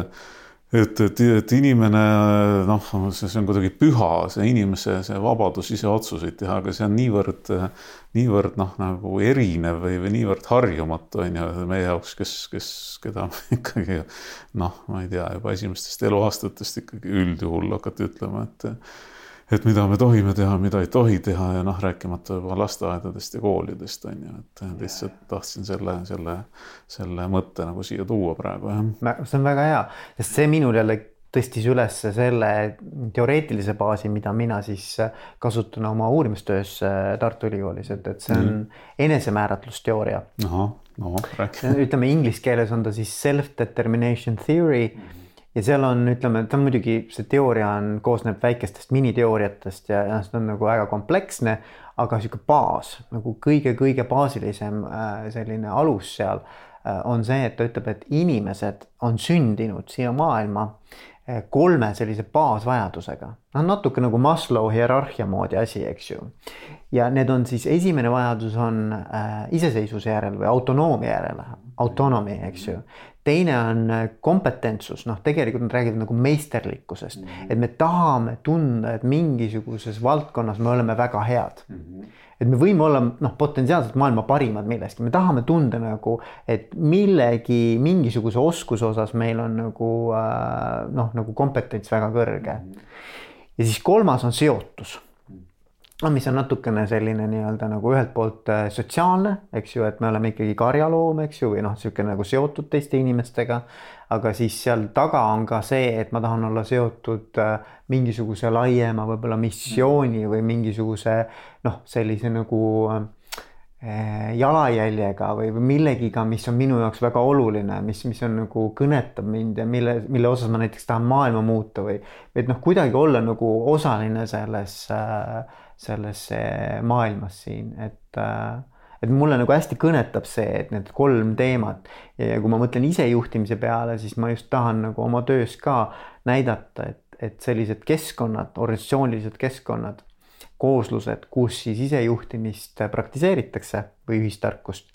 et, et, et inimene noh, see on kuidagi püha, see inimese see vabadus ise otsuseid teha, aga see on niivõrd, niivõrd noh, nagu erinev või, või niivõrd harjumatu on ju meie jaoks, kes, kes, keda <laughs> ikkagi noh, ma ei tea, juba esimestest eluaastatest ikkagi üldjuhul hakati ütlema, et et mida me tohime teha, mida ei tohi teha ja noh, rääkimata juba lasteaedadest ja koolidest on ju, et lihtsalt tahtsin selle, selle, selle mõtte nagu siia tuua praegu jah. see on väga hea, sest see minul jälle tõstis üles selle teoreetilise baasi, mida mina siis kasutan oma uurimistöös äh, Tartu Ülikoolis, et, et see on mm. enesemääratlusteooria. ahah, no räägi. ütleme inglise keeles on ta siis self-determination theory mm ja seal on, ütleme, ta on muidugi, see teooria on, koosneb väikestest miniteooriatest ja, ja see on nagu väga kompleksne, aga sihuke baas nagu kõige-kõige baasilisem äh, selline alus seal äh, on see, et ta ütleb, et inimesed on sündinud siia maailma kolme sellise baasvajadusega. noh, natuke nagu Maslow hierarhia moodi asi, eks ju. ja need on siis, esimene vajadus on äh, iseseisvuse järele või autonoomia järele, autonomy, eks ju teine on äh, kompetentsus, noh, tegelikult nad räägivad nagu meisterlikkusest mm, -hmm. et me tahame tunda, et mingisuguses valdkonnas me oleme väga head mm. -hmm. Et me võime olla noh, potentsiaalselt maailma parimad milleski, me tahame tunda nagu, et millegi mingisuguse oskuse osas meil on nagu äh, noh, nagu kompetents väga kõrge. Ja siis kolmas on seotus no mis on natukene selline nii-öelda nagu ühelt poolt äh, sotsiaalne, eks ju, et me oleme ikkagi karjaloom, eks ju, või noh, niisugune nagu seotud teiste inimestega. aga siis seal taga on ka see, et ma tahan olla seotud äh, mingisuguse laiema võib-olla missiooni või mingisuguse noh, sellise nagu äh, jalajäljega või, või millegiga, mis on minu jaoks väga oluline, mis, mis on nagu kõnetab mind ja mille, mille osas ma näiteks tahan maailma muuta või, et noh, kuidagi olla nagu osaline selles äh, selles maailmas siin, et äh, et mulle nagu hästi kõnetab see, et need kolm teemat. Ja kui ma mõtlen isejuhtimise peale, siis ma just tahan nagu oma töös ka näidata, et, et sellised keskkonnad, organisatsioonilised keskkonnad, kooslused, kus siis isejuhtimist praktiseeritakse või ühistarkust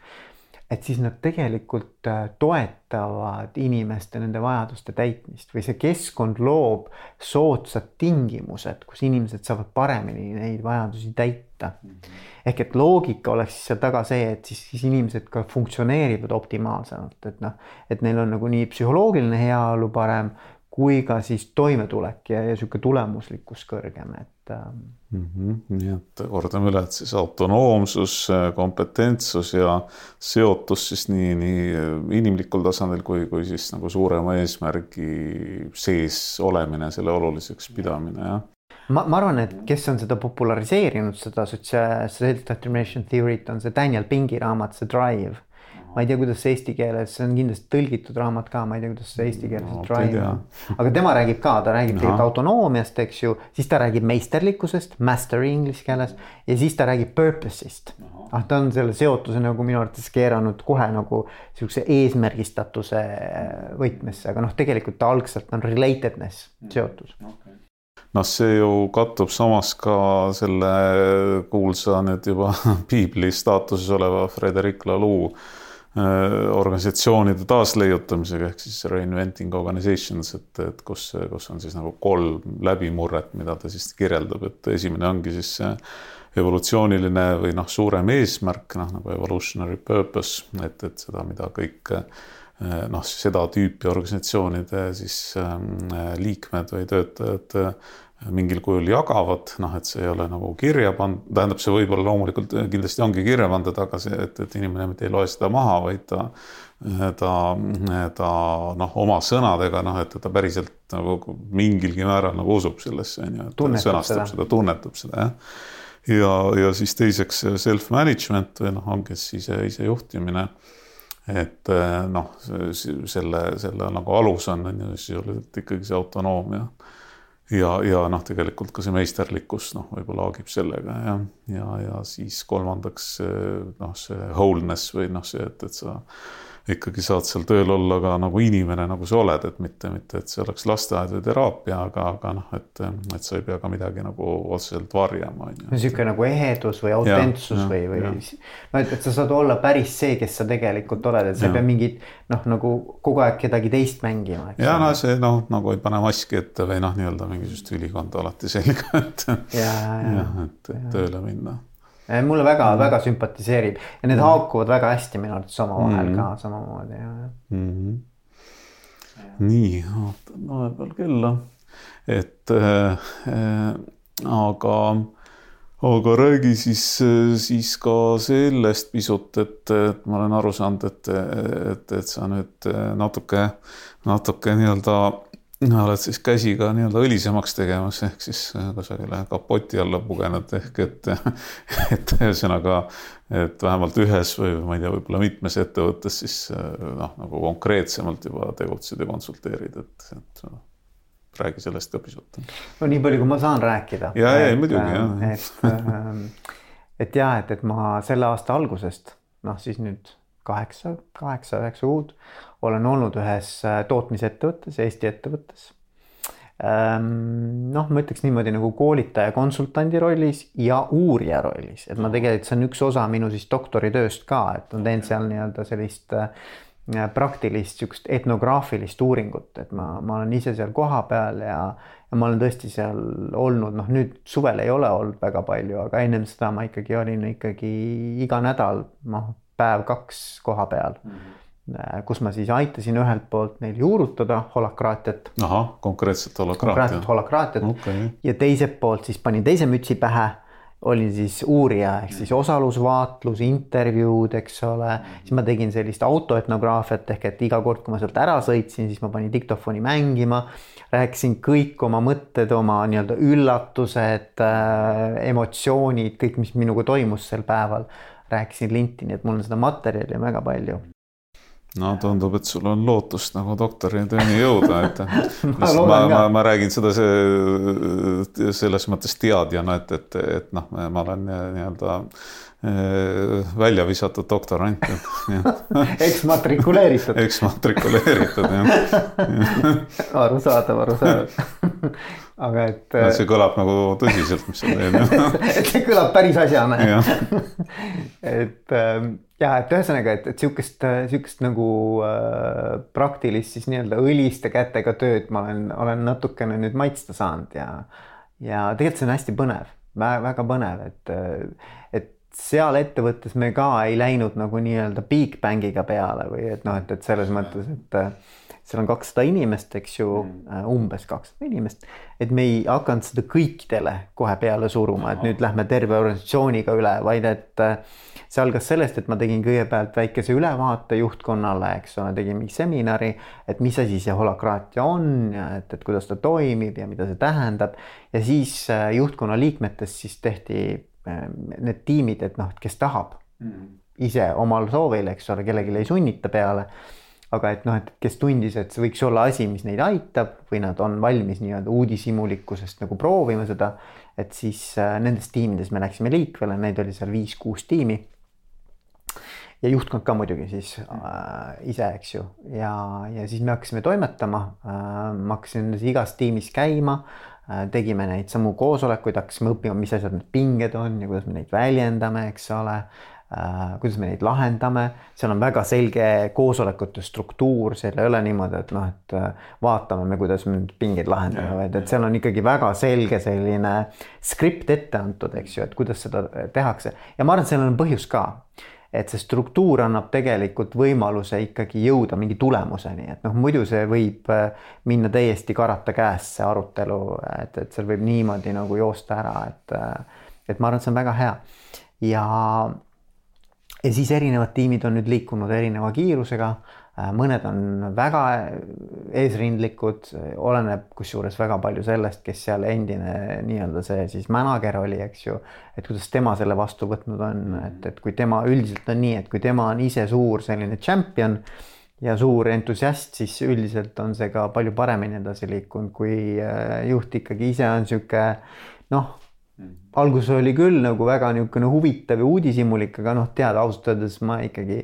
et siis nad tegelikult äh, toetavad inimeste nende vajaduste täitmist või see keskkond loob soodsad tingimused, kus inimesed saavad paremini neid vajadusi täita. -hmm. ehk et loogika oleks siis seal taga see, et siis, siis inimesed ka funktsioneerivad optimaalsemalt, et noh, et neil on nagu nii psühholoogiline heaolu parem kui ka siis toimetulek ja, ja sihuke tulemuslikkus kõrgem, et mm. -hmm. nii et kordame üle, et siis autonoomsus, kompetentsus ja seotus siis nii, nii inimlikul tasandil kui, kui siis nagu suurema eesmärgi sees olemine, selle oluliseks pidamine, jah ma, ma arvan, et kes on seda populariseerinud, seda self-determination theory't on see Daniel Pingi raamat, see Drive ma ei tea, kuidas see eesti keeles, see on kindlasti tõlgitud raamat ka, ma ei tea, kuidas see eesti keeles No, drive, aga tema räägib ka, ta räägib tegelikult autonoomiast, eks ju, siis ta räägib meisterlikkusest, mastery inglise keeles ja siis ta räägib purpose'ist. ah, ta on selle seotuse nagu minu arvates keeranud kohe nagu siukse eesmärgistatuse võtmesse, aga noh, tegelikult ta algselt on relatedness, seotus. noh, see ju kattub samas ka selle kuulsa nüüd juba <laughs> piibli staatuses oleva Frederic Laloux organisatsioonide taasleiutamisega ehk siis reinventing organizations, et, et kus, kus on siis nagu kolm läbimurret, mida ta siis kirjeldab, et esimene ongi siis see evolutsiooniline või noh, suurem eesmärk, noh nagu evolutionary purpose, et, et seda, mida kõik eh, noh, seda tüüpi organisatsioonide siis äh, liikmed või töötajad äh, mingil kujul jagavad, noh, et see ei ole nagu kirja pandud, tähendab, see võib-olla loomulikult kindlasti ongi kirja pandud, aga see, et, et inimene mitte ei loe seda maha, vaid ta, ta, ta noh, oma sõnadega noh, et ta päriselt nagu mingilgi määral nagu usub sellesse, on ju, et ta Tunnetab sõnastab seda. seda, tunnetab seda, jah. ja, ja siis teiseks self-management või noh, ongi siis ise, isejuhtimine et noh, selle, selle nagu alus on, on ju sisuliselt ikkagi see autonoomia. Ja, ja noh, tegelikult ka see meisterlikkus noh, võib-olla haagib sellega ja, ja, ja siis kolmandaks noh, see wholeness või noh, see, et, et sa ikkagi saad seal tööl olla ka nagu inimene, nagu sa oled, et mitte, mitte, et see oleks lasteaed või teraapia, aga, aga noh, et, et sa ei pea ka midagi nagu otseselt varjama, on ju. niisugune nagu ehedus või autentsus ja, või, või ja. no et, et sa saad olla päris see, kes sa tegelikult oled, et sa ei Ja. pea mingit noh, nagu kogu aeg kedagi teist mängima. ja no see noh, nagu ei pane maski ette või noh, nii-öelda mingisugust ülikonda alati selga, et ja, ja, jah, et, et tööle minna. Ja. mulle väga-väga mm. sümpatiseerib ja need mm. haakuvad väga hästi minu arvates omavahel Mm. mm. ka samamoodi ja, ja. mm. -hmm. nii, vaatan vahepeal kella, et äh, äh, aga, aga räägi siis, siis ka sellest pisut, et, et ma olen aru saanud, et, et, et sa nüüd natuke, natuke nii-öelda oled siis käsi ka nii-öelda õlisemaks tegemas, ehk siis kusagile kapoti alla pugenud ehk et, <laughs> et ühesõnaga, et vähemalt ühes või ma ei tea, võib-olla mitmes ettevõttes siis noh, nagu konkreetsemalt juba tegutsed ja konsulteerid, et, et noh, räägi sellest ka pisut. no nii palju, kui ma saan rääkida. Ja, ja, muidugi, jah. et, et ja, et, et ma selle aasta algusest noh, siis nüüd kaheksa, kaheksa, üheksa kuud olen olnud ühes äh, tootmisettevõttes, Eesti ettevõttes. noh, ma ütleks niimoodi nagu koolitaja, konsultandi rollis ja uurija rollis, et ma tegelikult, see on üks osa minu siis doktoritööst ka, et ma teen seal nii-öelda sellist äh, praktilist sihukest etnograafilist uuringut, et ma, ma olen ise seal kohapeal ja, ja ma olen tõesti seal olnud, noh nüüd suvel ei ole olnud väga palju, aga ennem seda ma ikkagi olin ikkagi iga nädal, noh päev-kaks koha peal mm. -hmm. Kus ma siis aitasin ühelt poolt neil juurutada holakraatiat, ahah, konkreetselt konkreetselt holakraatia. holakraatiat okay., ja teiselt poolt siis panin teise mütsi pähe olin siis uurija ehk siis osalusvaatlus, intervjuud, eks ole, siis ma tegin sellist autoetnograafiat ehk et iga kord, kui ma sealt ära sõitsin, siis ma panin diktofoni mängima, rääkisin kõik oma mõtted, oma nii-öelda üllatused äh,, emotsioonid, kõik, mis minuga toimus sel päeval, rääkisin linti, nii et mul on seda materjali väga palju. No tundub, et sul on lootust nagu doktoritööni jõuda, et <laughs> Ma ma, ma, ma räägin seda see, selles mõttes teadjana, et, et, et noh, ma olen nii-öelda eh, välja visatud doktorant, <laughs> eksmatrikuleeritud, eksmatrikuleeritud jah. <laughs> arusaadav, arusaadav. Aga et. see kõlab nagu tõsiselt, mis sa teed. <laughs> et see kõlab päris asjana. jah, <laughs> et ähm, ja et ühesõnaga, et, et sihukest, sihukest nagu äh, praktilist siis nii-öelda õliste kätega tööd ma olen, olen natukene nüüd maitsta saanud ja, ja tegelikult see on hästi põnev, väga põnev, et, et seal ettevõttes me ka ei läinud nagu nii-öelda Big Bangiga peale või et noh, et, et selles mõttes, et äh, seal on kakssada inimest, eks ju mm., umbes kakssada inimest, et me ei hakanud seda kõikidele kohe peale suruma, et nüüd lähme terve organisatsiooniga üle, vaid et äh, see algas sellest, et ma tegin kõigepealt väikese ülevaate juhtkonnale, eks ole, tegin mingi seminari, et mis asi see holakraatia on ja et, et kuidas ta toimib ja mida see tähendab ja siis äh, juhtkonna liikmetest siis tehti äh, need tiimid, et noh, et kes tahab ise omal soovil, eks ole, kellelegi ei sunnita peale. Aga et noh, et kes tundis, et see võiks olla asi, mis neid aitab või nad on valmis nii-öelda uudishimulikkusest nagu proovima seda, et siis äh, nendes tiimides me läksime liikvele, neid oli seal viis-kuus tiimi ja juhtkond ka muidugi siis äh, ise, eks ju, ja, ja siis me hakkasime toimetama äh,. ma hakkasin igas tiimis käima äh,, tegime neid samu koosolekuid, hakkasime õppima, mis asjad need pinged on ja kuidas me neid väljendame, eks ole äh,. Kuidas me neid lahendame, seal on väga selge koosolekute struktuur, seal ei ole niimoodi, et noh, et äh, vaatame me, kuidas me nüüd pingeid lahendame, vaid et seal on ikkagi väga selge selline skript ette antud, eks ju, et kuidas seda tehakse. Ja ma arvan, et sellel on põhjus ka et see struktuur annab tegelikult võimaluse ikkagi jõuda mingi tulemuseni, et noh, muidu see võib äh, minna täiesti karata käest, see arutelu, et, et seal võib niimoodi nagu joosta ära, et, äh, et ma arvan, et see on väga hea. ja ja siis erinevad tiimid on nüüd liikunud erineva kiirusega. Äh, mõned on väga eesrindlikud, oleneb kusjuures väga palju sellest, kes seal endine nii-öelda see siis manager oli, eks ju. et kuidas tema selle vastu võtnud on, et, et kui tema üldiselt on nii, et kui tema on ise suur selline champion ja suur entusiast, siis üldiselt on see ka palju paremini edasi liikunud, kui äh, juht ikkagi ise on sihuke noh alguses oli küll nagu väga niisugune huvitav ja uudishimulik, aga noh, tead ausalt öeldes ma ikkagi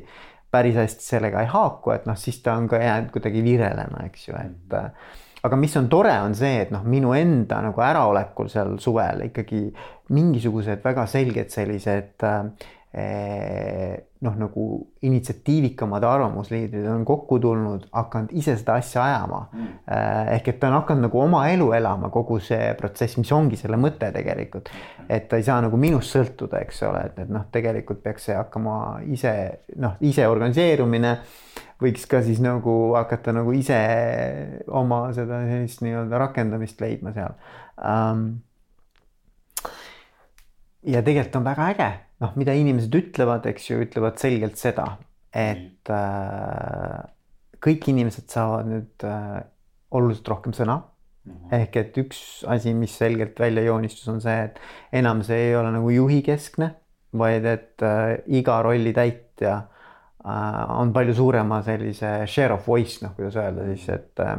päris hästi sellega ei haaku, et noh, siis ta on ka jäänud kuidagi virelema, eks ju, et äh, aga mis on tore, on see, et noh, minu enda nagu äraolekul seal suvel ikkagi mingisugused väga selged sellised äh, noh, nagu initsiatiivikamad arvamusliidrid on kokku tulnud, hakanud ise seda asja ajama. Mm.. Eh, ehk et ta on hakanud nagu oma elu elama, kogu see protsess, mis ongi selle mõte tegelikult. et ta ei saa nagu minust sõltuda, eks ole, et, et noh, tegelikult peaks see hakkama ise noh, ise organiseerumine võiks ka siis nagu hakata nagu ise oma seda sellist nii-öelda rakendamist leidma seal. Um, ja tegelikult on väga äge, noh, mida inimesed ütlevad, eks ju, ütlevad selgelt seda, et äh, kõik inimesed saavad nüüd äh, oluliselt rohkem sõna mm. -hmm. ehk et üks asi, mis selgelt välja joonistus, on see, et enam see ei ole nagu juhi keskne, vaid et äh, iga rolli täitja äh, on palju suurema sellise share of voice, noh, kuidas öelda siis, et äh,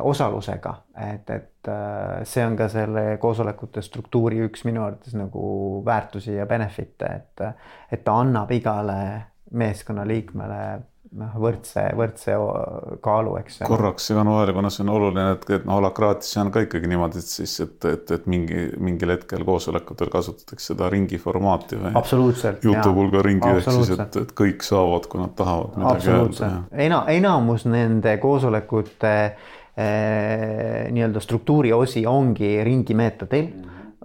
osalusega, et, et äh, see on ka selle koosolekute struktuuri üks minu arvates nagu väärtusi ja benefit'e, et, et ta annab igale meeskonnaliikmele noh, võrdse, võrdse kaalu, eks. korraks segan vahele, kuna see on oluline, et, et noh, holakraatias on ka ikkagi niimoodi, et siis, et, et, et mingi, mingil hetkel koosolekutel kasutatakse seda ringi formaati või. absoluutselt. jutupulga ringi ehk siis, et, et kõik saavad, kui nad tahavad midagi öelda. Ena-, enamus nende koosolekute Äh, nii-öelda struktuuri osi ongi ringi meetodil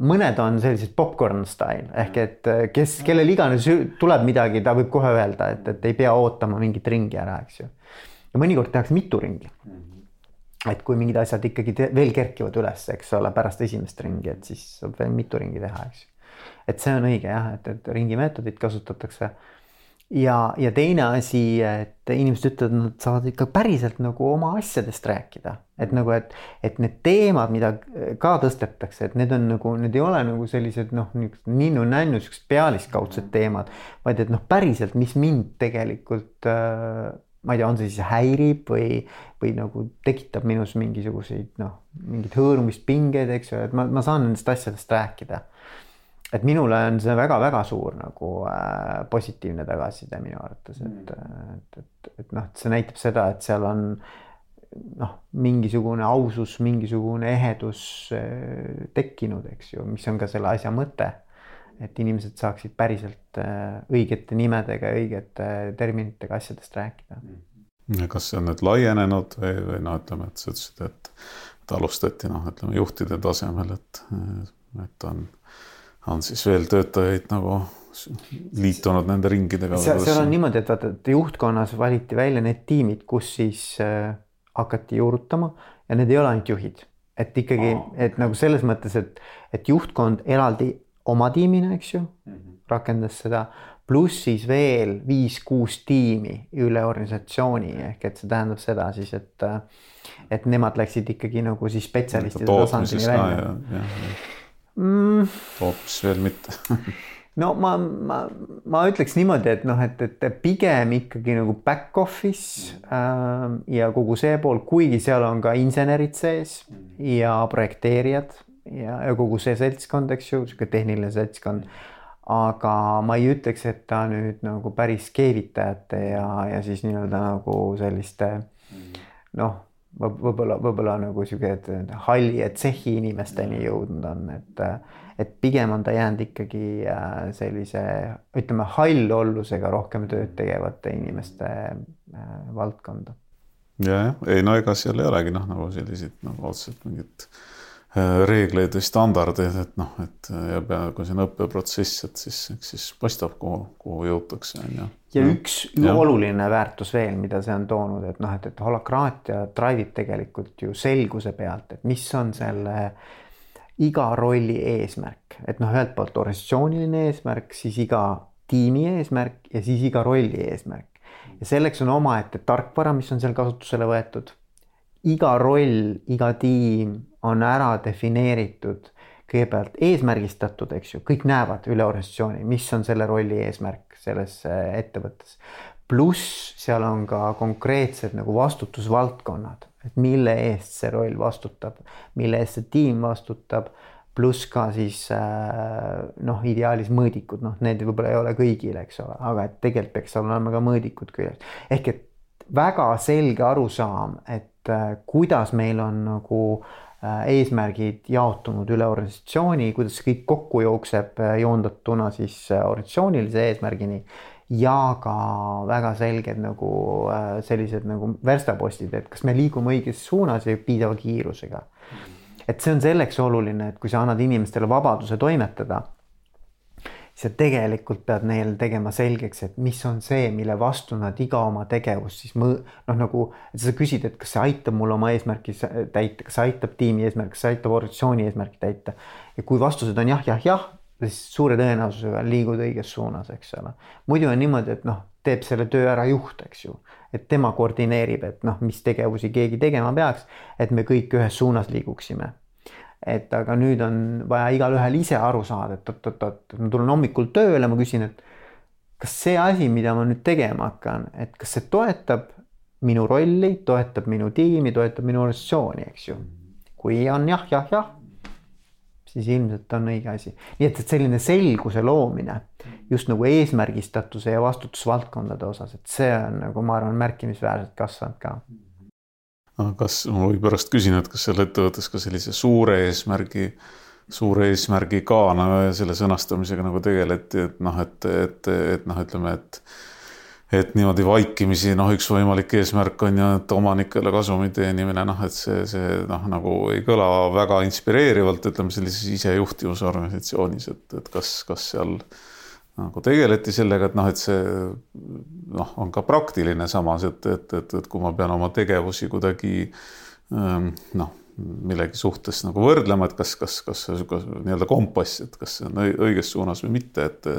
mõned on sellised popcorn style ehk et äh, kes, kellel iganes tuleb midagi, ta võib kohe öelda, et, et ei pea ootama mingit ringi ära, eks ju. ja mõnikord tehakse mitu ringi. et kui mingid asjad ikkagi veel kerkivad üles, eks ole, pärast esimest ringi, et siis saab veel mitu ringi teha, eks ju. et see on õige jah, et, et ringi meetodit kasutatakse ja, ja teine asi, et inimesed ütlevad, nad saavad ikka päriselt nagu oma asjadest rääkida, et nagu, et, et need teemad, mida ka tõstetakse, et need on nagu, need ei ole nagu sellised noh, ninnu-nännu siuksed pealiskaudsed teemad, vaid et noh, päriselt, mis mind tegelikult äh, ma ei tea, on see siis häirib või, või nagu tekitab minus mingisuguseid noh, mingit hõõrumist, pingeid, eks ju, et ma, ma saan nendest asjadest rääkida et minule on see väga-väga suur nagu äh, positiivne tagasiside minu arvates, et, mm. et, et, et noh, see näitab seda, et seal on noh, mingisugune ausus, mingisugune ehedus äh, tekkinud, eks ju, mis on ka selle asja mõte. et inimesed saaksid päriselt äh, õigete nimedega ja õigete terminitega asjadest rääkida. ja kas see on nüüd laienenud või, või noh, ütleme, et sa ütlesid, et, et alustati noh, ütleme juhtide tasemel, et, et on on siis veel töötajaid nagu liitunud nende ringidega? seal on niimoodi, et vaata, et juhtkonnas valiti välja need tiimid, kus siis äh, hakati juurutama ja need ei ole ainult juhid, et ikkagi, et nagu selles mõttes, et, et juhtkond eraldi oma tiimina, eks ju mm, -hmm. rakendas seda, pluss siis veel viis-kuus tiimi üle organisatsiooni ehk et see tähendab seda siis, et, et nemad läksid ikkagi nagu siis spetsialistide tasandini välja mm.. hoopis veel mitte. <laughs> No ma, ma, ma ütleks niimoodi, et noh, et, et pigem ikkagi nagu back office äh, ja kogu see pool, kuigi seal on ka insenerid sees ja projekteerijad ja, ja kogu see seltskond, eks ju, sihuke tehniline seltskond. aga ma ei ütleks, et ta nüüd nagu päris keevitajate ja, ja siis nii-öelda nagu selliste noh võib-olla, võib-olla nagu sihuke halli ja tsehhi inimesteni jõudnud on, et et pigem on ta jäänud ikkagi äh, sellise ütleme hallollusega rohkem tööd tegevate inimeste äh, valdkonda. ja, jah, ei no ega seal ei olegi noh, nagu selliseid nagu otseselt mingit äh, reegleid või standardeid, et noh, et ja peaaegu see on õppeprotsess, et siis, eks siis paistab, kuhu, kuhu jõutakse, on ju. ja üks ja. oluline väärtus veel, mida see on toonud, et noh, et, et holakraatia drive ib tegelikult ju selguse pealt, et mis on selle äh, iga rolli eesmärk, et noh, ühelt poolt organisatsiooniline eesmärk, siis iga tiimi eesmärk ja siis iga rolli eesmärk. ja selleks on omaette tarkvara, mis on seal kasutusele võetud. Iga roll, iga tiim on ära defineeritud, kõigepealt eesmärgistatud, eks ju, kõik näevad üle organisatsiooni, mis on selle rolli eesmärk selles äh, ettevõttes. pluss seal on ka konkreetsed nagu vastutusvaldkonnad et mille eest see roll vastutab, mille eest see tiim vastutab, pluss ka siis äh, noh, ideaalis mõõdikud, noh, need võib-olla ei ole kõigil, eks ole, aga et tegelikult peaks olema ka mõõdikud küljes. ehk et väga selge arusaam, et äh, kuidas meil on nagu äh, eesmärgid jaotunud üle organisatsiooni, kuidas see kõik kokku jookseb joondatuna siis organisatsioonilise eesmärgini ja ka väga selged nagu äh, sellised nagu verstapostid, et kas me liigume õiges suunas ja piisava kiirusega. et see on selleks oluline, et kui sa annad inimestele vabaduse toimetada, sa tegelikult pead neile tegema selgeks, et mis on see, mille vastu nad iga oma tegevust siis mõ-, noh, nagu sa küsid, et kas see aitab mul oma eesmärki täita, kas see aitab tiimi eesmärki, kas see aitab organisatsiooni eesmärki täita. ja kui vastused on jah, jah, jah, siis suure tõenäosusega liigud õiges suunas, eks ole. muidu on niimoodi, et noh, teeb selle töö ära juht, eks ju, et tema koordineerib, et noh, mis tegevusi keegi tegema peaks, et me kõik ühes suunas liiguksime. Et aga nüüd on vaja igalühel ise aru saada, et oot-oot-oot, ma tulen hommikul tööle, ma küsin, et kas see asi, mida ma nüüd tegema hakkan, et kas see toetab minu rolli, toetab minu tiimi, toetab minu organisatsiooni, eks ju. kui on jah, jah, jah siis ilmselt on õige asi. nii et, et selline selguse loomine just nagu eesmärgistatuse ja vastutusvaldkondade osas, et see on nagu ma arvan, märkimisväärselt kasvanud ka. Kas, ma või pärast küsin, et kas seal ettevõttes ka sellise suure eesmärgi, suure eesmärgiga nagu selle sõnastamisega nagu tegeleti, et noh, et, et, et noh, ütleme, et et niimoodi vaikimisi noh, üks võimalik eesmärk on ju, et omanikele kasumi teenimine, noh, et see, see noh, nagu ei kõla väga inspireerivalt, ütleme sellises isejuhtivusorganisatsioonis, et, et kas, kas seal nagu tegeleti sellega, et noh, et see noh, on ka praktiline samas, et, et, et, et kui ma pean oma tegevusi kuidagi ähm, noh, millegi suhtes nagu võrdlema, et kas, kas, kas see nii-öelda kompass, et kas see on õiges suunas või mitte, et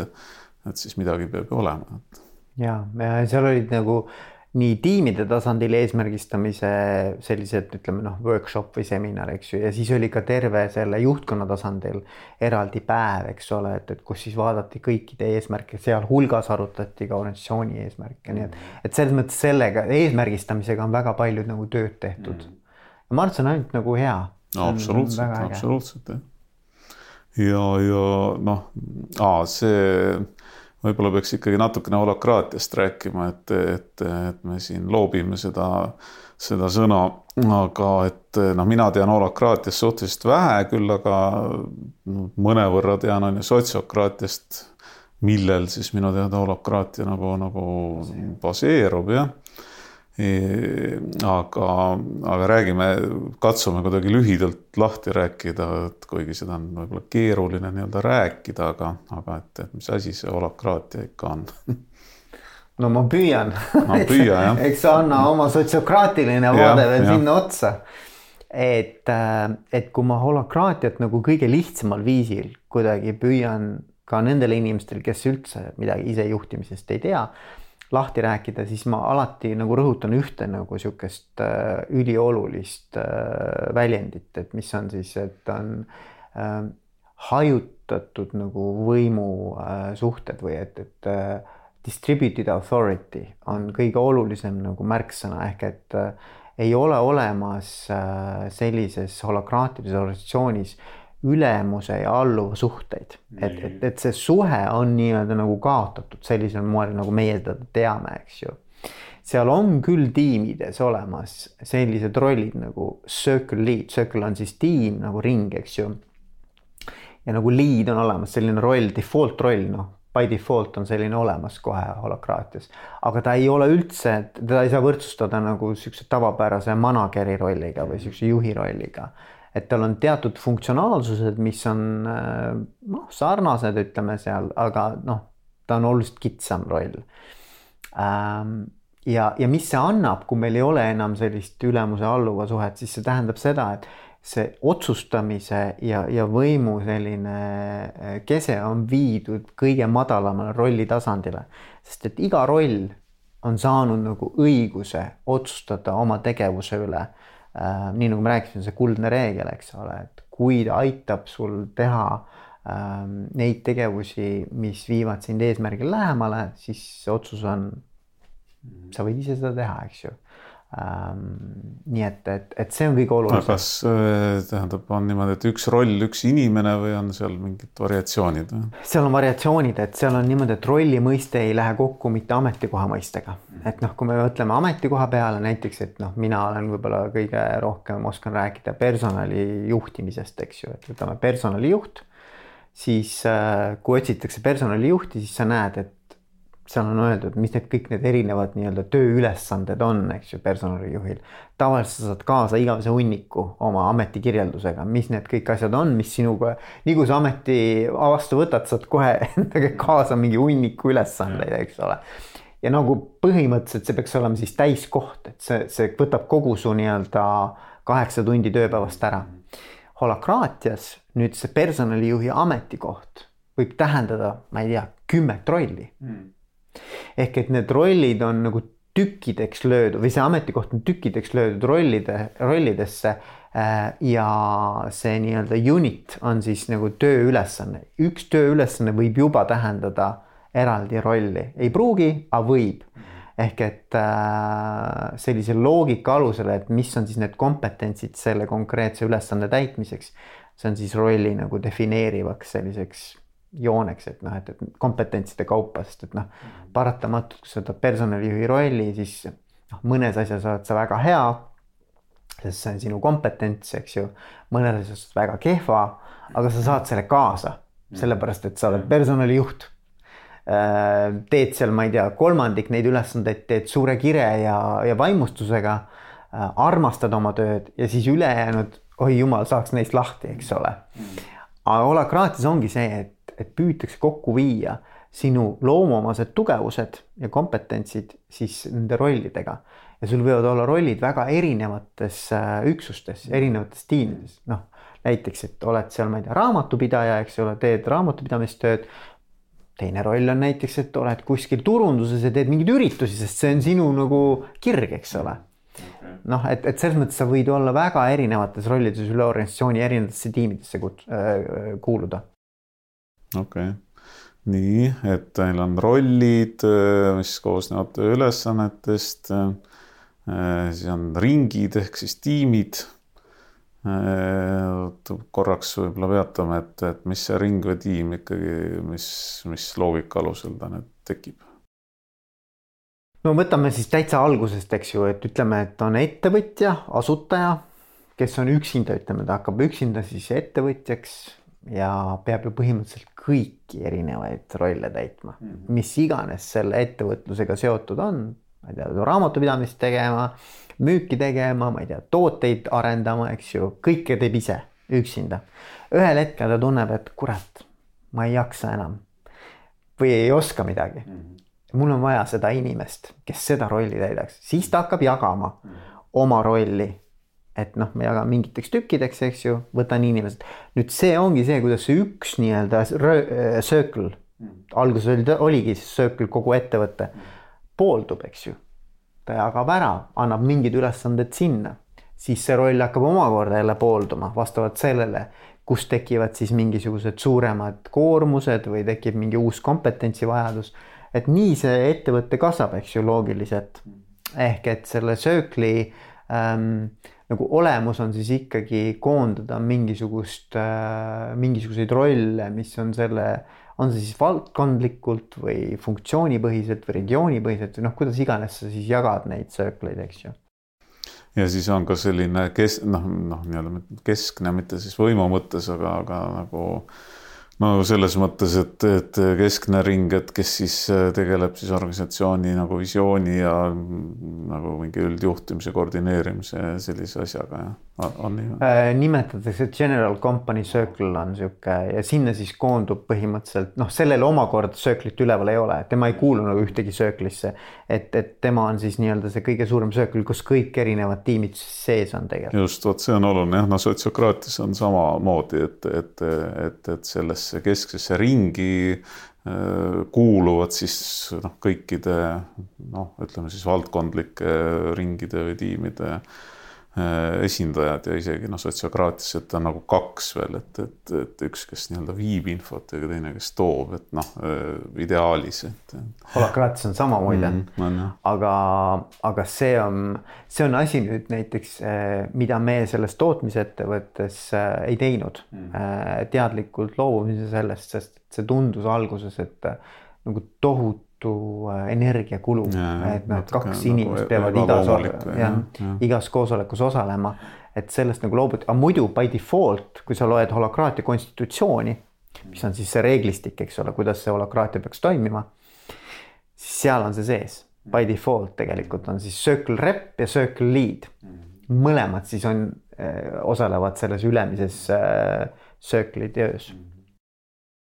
et siis midagi peab ju olema, ja, ja seal olid nagu nii tiimide tasandil eesmärgistamise sellised, ütleme noh, workshop või seminar, eks ju, ja siis oli ka terve selle juhtkonna tasandil eraldi päev, eks ole, et, et kus siis vaadati kõikide eesmärke, sealhulgas arutati ka organisatsiooni eesmärke, nii et, et selles mõttes sellega eesmärgistamisega on väga palju nagu tööd tehtud mm.. ja ma arvan, et see on ainult nagu hea no,. absoluutselt, absoluutselt jah. ja, ja noh, see võib-olla peaks ikkagi natukene holokraatiast rääkima, et, et, et me siin loobime seda, seda sõna, aga et noh, mina tean holokraatiast suhteliselt vähe, küll aga mõnevõrra tean on ju sotsiokraatiast, millel siis minu teada holokraatia nagu, nagu baseerub jah aga, aga räägime, katsume kuidagi lühidalt lahti rääkida, et kuigi seda on võib-olla keeruline nii-öelda rääkida, aga, aga et, et mis asi see holakraatia ikka on <laughs> no ma püüan no,. <laughs> eks sa anna oma sotsiokraatiline vaade veel sinna otsa. et, äh, et kui ma holakraatiat nagu kõige lihtsamal viisil kuidagi püüan ka nendele inimestele, kes üldse midagi isejuhtimisest ei tea lahti rääkida, siis ma alati nagu rõhutan ühte nagu sihukest äh, üliolulist äh, väljendit, et mis on siis, et on äh, hajutatud nagu võimusuhted või et, et äh, distributed authority on kõige olulisem nagu märksõna ehk et äh, ei ole olemas äh, sellises holokraatilises organisatsioonis ülemuse ja alluva suhteid, et, et, et see suhe on nii-öelda nagu kaotatud sellisel moel, nagu meie seda teame, eks ju. Seal on küll tiimides olemas sellised rollid nagu circle lead, circle on siis tiim nagu ring, eks ju. ja nagu lead on olemas selline roll, default roll, noh, by default on selline olemas kohe holokraatias, aga ta ei ole üldse, teda ei saa võrdsustada nagu siukse tavapärase manager'i rolliga või siukse juhi rolliga et tal on teatud funktsionaalsused, mis on noh, sarnased, ütleme seal, aga noh, ta on oluliselt kitsam roll. Ähm, ja, ja mis see annab, kui meil ei ole enam sellist ülemuse-alluva suhet, siis see tähendab seda, et see otsustamise ja, ja võimu selline äh, kese on viidud kõige madalamale rolli tasandile, sest et iga roll on saanud nagu õiguse otsustada oma tegevuse üle äh,. nii nagu me rääkisime, see kuldne reegel, eks ole, et kui ta aitab sul teha äh, neid tegevusi, mis viivad sind eesmärgile lähemale, siis see otsus on sa võid ise seda teha, eks ju. Nii et, et, et see on kõige olulisem. kas äh, tähendab, on niimoodi, et üks roll, üks inimene või on seal mingid variatsioonid? seal on variatsioonid, et seal on niimoodi, et rolli mõiste ei lähe kokku mitte ametikoha mõistega. et noh, kui me mõtleme ametikoha peale näiteks, et noh, mina olen võib-olla kõige rohkem oskan rääkida personali juhtimisest, eks ju, et võtame personalijuht siis äh, kui otsitakse personalijuhti, siis sa näed, et seal on öeldud, mis need kõik need erinevad nii-öelda tööülesanded on, eks ju, personalijuhil. tavaliselt sa saad kaasa igavese hunniku oma ametikirjeldusega, mis need kõik asjad on, mis sinuga, nii kui sa ameti vastu võtad, saad kohe <laughs> endaga kaasa mingi hunniku ülesandeid, eks ole. ja nagu põhimõtteliselt see peaks olema siis täiskoht, et see, see võtab kogu su nii-öelda kaheksa tundi tööpäevast ära. holakraatias nüüd see personalijuhi ametikoht võib tähendada, ma ei tea, kümmet rolli mm ehk et need rollid on nagu tükkideks löödud või see ametikoht on tükkideks löödud rollide, rollidesse. Äh, ja see nii-öelda unit on siis nagu tööülesanne, üks tööülesanne võib juba tähendada eraldi rolli, ei pruugi, aga võib ehk et äh, sellise loogika alusel, et mis on siis need kompetentsid selle konkreetse ülesande täitmiseks. see on siis rolli nagu defineerivaks selliseks jooneks, et noh, et, et kompetentside kaupa, sest et noh, paratamatult, kui sa võtad personalijuhi rolli, siis noh, mõnes asjas oled sa väga hea. sest see on sinu kompetents, eks ju, mõnes asjas väga kehva, aga sa saad selle kaasa, sellepärast et sa oled personalijuht. Äh, teed seal, ma ei tea, kolmandik neid ülesandeid teed suure kire ja, ja vaimustusega. Äh, armastad oma tööd ja siis ülejäänud, oi jumal, saaks neist lahti, eks ole. aga holakraatis ongi see, et et püütakse kokku viia sinu loomuomased tugevused ja kompetentsid siis nende rollidega. ja sul võivad olla rollid väga erinevates äh, üksustes, erinevates tiimides, noh näiteks, et oled seal, ma ei tea, raamatupidaja, eks ole, teed raamatupidamistööd. teine roll on näiteks, et oled kuskil turunduses ja teed mingeid üritusi, sest see on sinu nagu kirg, eks ole noh, et, et selles mõttes sa võid olla väga erinevates rollides üle organisatsiooni erinevatesse tiimidesse äh, kuuluda okei okay., nii, et meil on rollid, äh, mis koosnevad ülesannetest. Äh, siis on ringid ehk siis tiimid. Äh, korraks võib-olla peatame, et, et mis see ring või tiim ikkagi, mis, mis loogika alusel ta nüüd tekib? no võtame siis täitsa algusest, eks ju, et ütleme, et on ettevõtja, asutaja, kes on üksinda, ütleme, ta hakkab üksinda siis ettevõtjaks ja peab ju põhimõtteliselt kõiki erinevaid rolle täitma mm, -hmm. mis iganes selle ettevõtlusega seotud on, ma ei tea, raamatupidamist tegema, müüki tegema, ma ei tea, tooteid arendama, eks ju, kõike teeb ise üksinda. ühel hetkel ta tunneb, et kurat, ma ei jaksa enam või ei oska midagi mm. -hmm. mul on vaja seda inimest, kes seda rolli täidaks, siis ta hakkab jagama mm -hmm. oma rolli et noh, me jagame mingiteks tükkideks, eks ju, võtan inimesed. nüüd see ongi see, kuidas see üks nii-öelda äh, circle mm., alguses oli, oligi siis circle kogu ettevõte, pooldub, eks ju. ta jagab ära, annab mingid ülesanded sinna, siis see roll hakkab omakorda jälle poolduma vastavalt sellele, kus tekivad siis mingisugused suuremad koormused või tekib mingi uus kompetentsivajadus. et nii see ettevõte kasvab, eks ju, loogiliselt. ehk et selle Circle'i ähm, nagu olemus on siis ikkagi koondada mingisugust äh,, mingisuguseid rolle, mis on selle, on see siis valdkondlikult või funktsioonipõhiselt või regioonipõhiselt või noh, kuidas iganes sa siis jagad neid circle'id, eks ju. Ja siis on ka selline kes-, noh, noh, nii-öelda keskne, mitte siis võimu mõttes, aga, aga nagu no selles mõttes, et, et keskne ring, et kes siis äh, tegeleb siis organisatsiooni nagu visiooni ja nagu mingi üldjuhtimise, koordineerimise sellise asjaga, jah on nii äh,? nimetatakse General Company Circle on sihuke ja sinna siis koondub põhimõtteliselt noh, sellel omakorda Circle'it üleval ei ole, tema ei kuulu nagu ühtegi Circle'isse. et, et tema on siis nii-öelda see kõige suurem Circle, kus kõik erinevad tiimid sees on tegelikult. just, vot see on oluline jah, no sotsiokraatias on samamoodi, et, et, et, et sellesse kesksesse ringi äh, kuuluvad siis noh, kõikide noh, ütleme siis valdkondlike ringide või tiimide Äh, esindajad ja isegi noh, sotsiokraatias, et on nagu kaks veel, et, et, et üks, kes nii-öelda viib infot ja teine, kes toob, et noh, äh, ideaalis, et. holakraatias on samamoodi mm, -hmm, aga, aga see on, see on asi nüüd näiteks, äh, mida me selles tootmisettevõttes ei teinud mm. -hmm. teadlikult loobumise sellest, sest see tundus alguses, et nagu tohutu tohutu äh, energiakulu, et noh, kaks nagu inimest peavad igas, jah, igas koosolekus osalema, et sellest nagu loobuti, aga muidu by default, kui sa loed holokraatia konstitutsiooni, mis on siis see reeglistik, eks ole, kuidas see holokraatia peaks toimima, siis seal on see sees. By default tegelikult on siis circle rep ja circle lead. mõlemad siis on, äh, osalevad selles ülemises äh, circle'i töös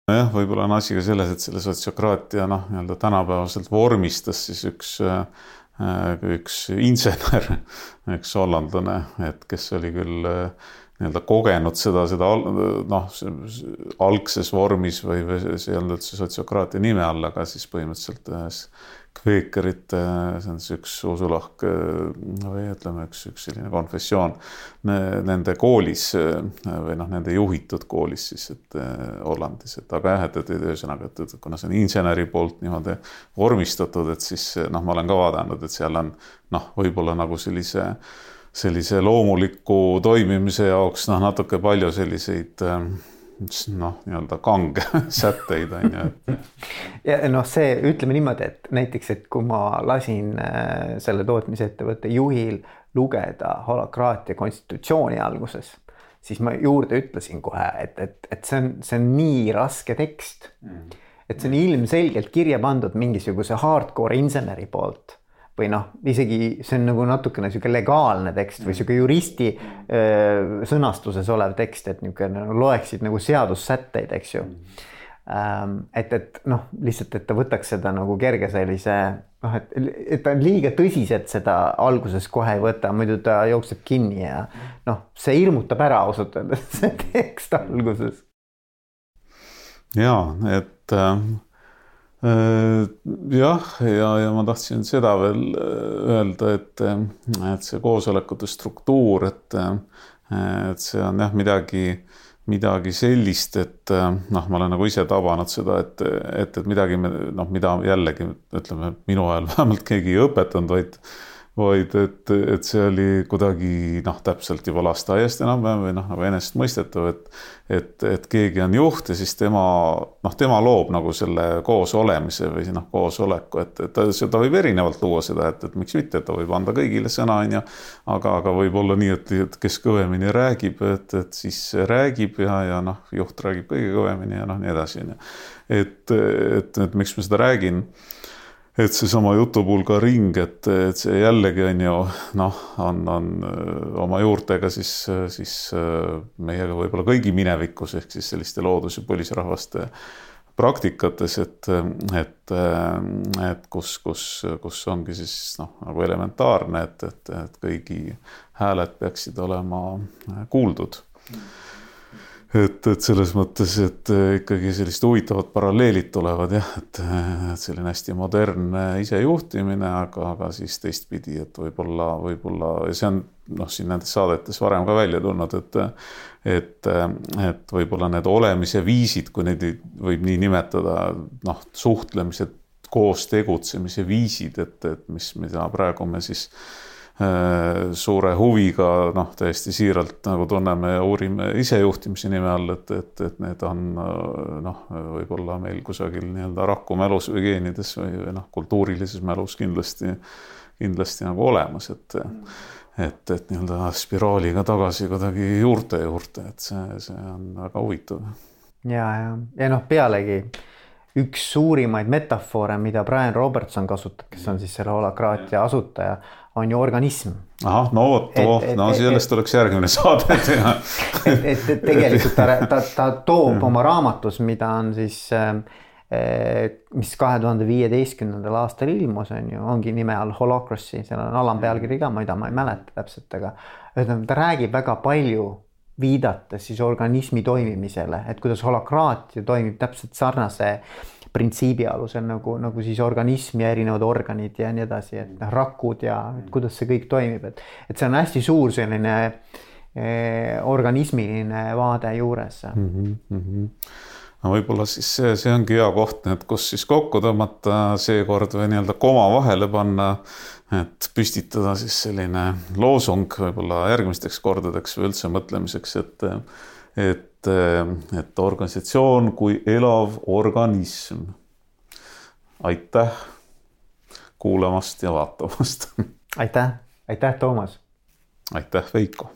nojah, võib-olla on asi ka selles, et selle sotsiokraatia noh, nii-öelda tänapäevaselt vormistas siis üks äh, üks insener, <laughs> üks hollandlane, et kes oli küll äh, nii-öelda kogenud seda, seda noh, algses vormis või, või see ei olnud üldse sotsiokraatia nime all, aga siis põhimõtteliselt ühes kveekerite, see on siis üks usulahk või ütleme, üks, üks selline konfessioon. Nende koolis või noh, nende juhitud koolis siis, et Hollandis, et aga jah, et, et ühesõnaga, et kuna see on inseneri poolt niimoodi vormistatud, et siis noh, ma olen ka vaadanud, et seal on noh, võib-olla nagu sellise sellise loomuliku toimimise jaoks noh, natuke palju selliseid äh, noh, nii-öelda kange <laughs> sätteid on ju, et. ja noh, see ütleme niimoodi, et näiteks, et kui ma lasin äh, selle tootmisettevõtte juhil lugeda holokraatia konstitutsiooni alguses, siis ma juurde ütlesin kohe, et, et, et see on, see on nii raske tekst mm.. et see on ilmselgelt kirja pandud mingisuguse hardcore inseneri poolt või noh, isegi see on nagu natukene sihuke legaalne tekst või sihuke juristi öö, sõnastuses olev tekst, et niisugune no, loeksid nagu seadussätteid, eks ju. et, et noh, lihtsalt, et ta võtaks seda nagu kerge sellise noh, et, et ta liiga tõsiselt seda alguses kohe ei võta, muidu ta jookseb kinni ja noh, see hirmutab ära ausalt öeldes, <laughs> see tekst alguses. ja et Äh, jah, ja, ja ma tahtsin seda veel äh, öelda, et, äh, et see koosolekute struktuur, et, et see on jah, midagi, midagi sellist, et noh, ma olen nagu ise tabanud seda, et, et, et midagi, noh, mida jällegi ütleme, minu ajal <laughs> vähemalt keegi ei õpetanud, vaid vaid et, et see oli kuidagi noh, täpselt juba lasteaiast enam-vähem või noh, nagu enesestmõistetav, et et, et keegi on juht ja siis tema noh, tema loob nagu selle koos olemise või noh, koosoleku, et, et ta, ta võib erinevalt luua seda, et, et miks mitte, ta võib anda kõigile sõna, on ju. aga, aga võib-olla nii, et, et kes kõvemini räägib, et, et siis räägib ja, ja noh, juht räägib kõige kõvemini ja noh, nii edasi, on ju. et, et, et miks ma seda räägin et seesama jutupulga ring, et, et see jällegi on ju noh, on oma juurtega siis, siis meiega võib-olla kõigi minevikus ehk siis selliste loodus- ja põlisrahvaste praktikates, et, et, et kus, kus, kus ongi siis noh, nagu elementaarne, et, et, et kõigi hääled peaksid olema kuuldud et, et selles mõttes, et ikkagi sellised huvitavad paralleelid tulevad jah, et selline hästi modernne isejuhtimine, aga, aga siis teistpidi, et võib-olla, võib-olla see on noh, siin nendes saadetes varem ka välja tulnud, et et, et võib-olla need olemise viisid, kui neid võib nii nimetada, noh, suhtlemise, koos tegutsemise viisid, et, et mis, mida praegu me siis äh, suure huviga noh, täiesti siiralt nagu tunneme ja uurime isejuhtimise nime all, et, et, et need on noh, võib-olla meil kusagil nii-öelda rakumälus või geenides või, või noh, kultuurilises mälus kindlasti, kindlasti nagu olemas, et et, et nii-öelda spiraaliga tagasi kuidagi juurte juurde, et see, see on väga huvitav. ja, ja, ja noh, pealegi üks suurimaid metafoore, mida Brian Robertson kasutab, kes on siis selle holakraatia asutaja, on ju organism. ahah, no vot, oh, no sellest tuleks järgmine saade teha. et, et, et tegelikult ta, <laughs> ta, ta toob oma raamatus, mida on siis äh, Eh, mis kahe tuhande viieteistkümnendal aastal ilmus, on ju, ongi nime all Holocracy, seal on alampealkiri ka, mida ma ei mäleta täpselt, aga ühesõnaga ta räägib väga palju viidates siis organismi toimimisele, et kuidas holokraatia toimib täpselt sarnase printsiibi alusel nagu, nagu siis organism ja erinevad organid ja nii edasi, et noh, rakud ja et kuidas see kõik toimib, et, et see on hästi suur selline eh, organismiline vaade juures mm. -hmm, mm -hmm no võib-olla siis see, see ongi hea koht, et kus siis kokku tõmmata seekord või nii-öelda koma vahele panna, et püstitada siis selline loosung võib-olla järgmisteks kordadeks või üldse mõtlemiseks, et et, et organisatsioon kui elav organism. aitäh kuulamast ja vaatamast aitäh, aitäh, Toomas. aitäh, Veiko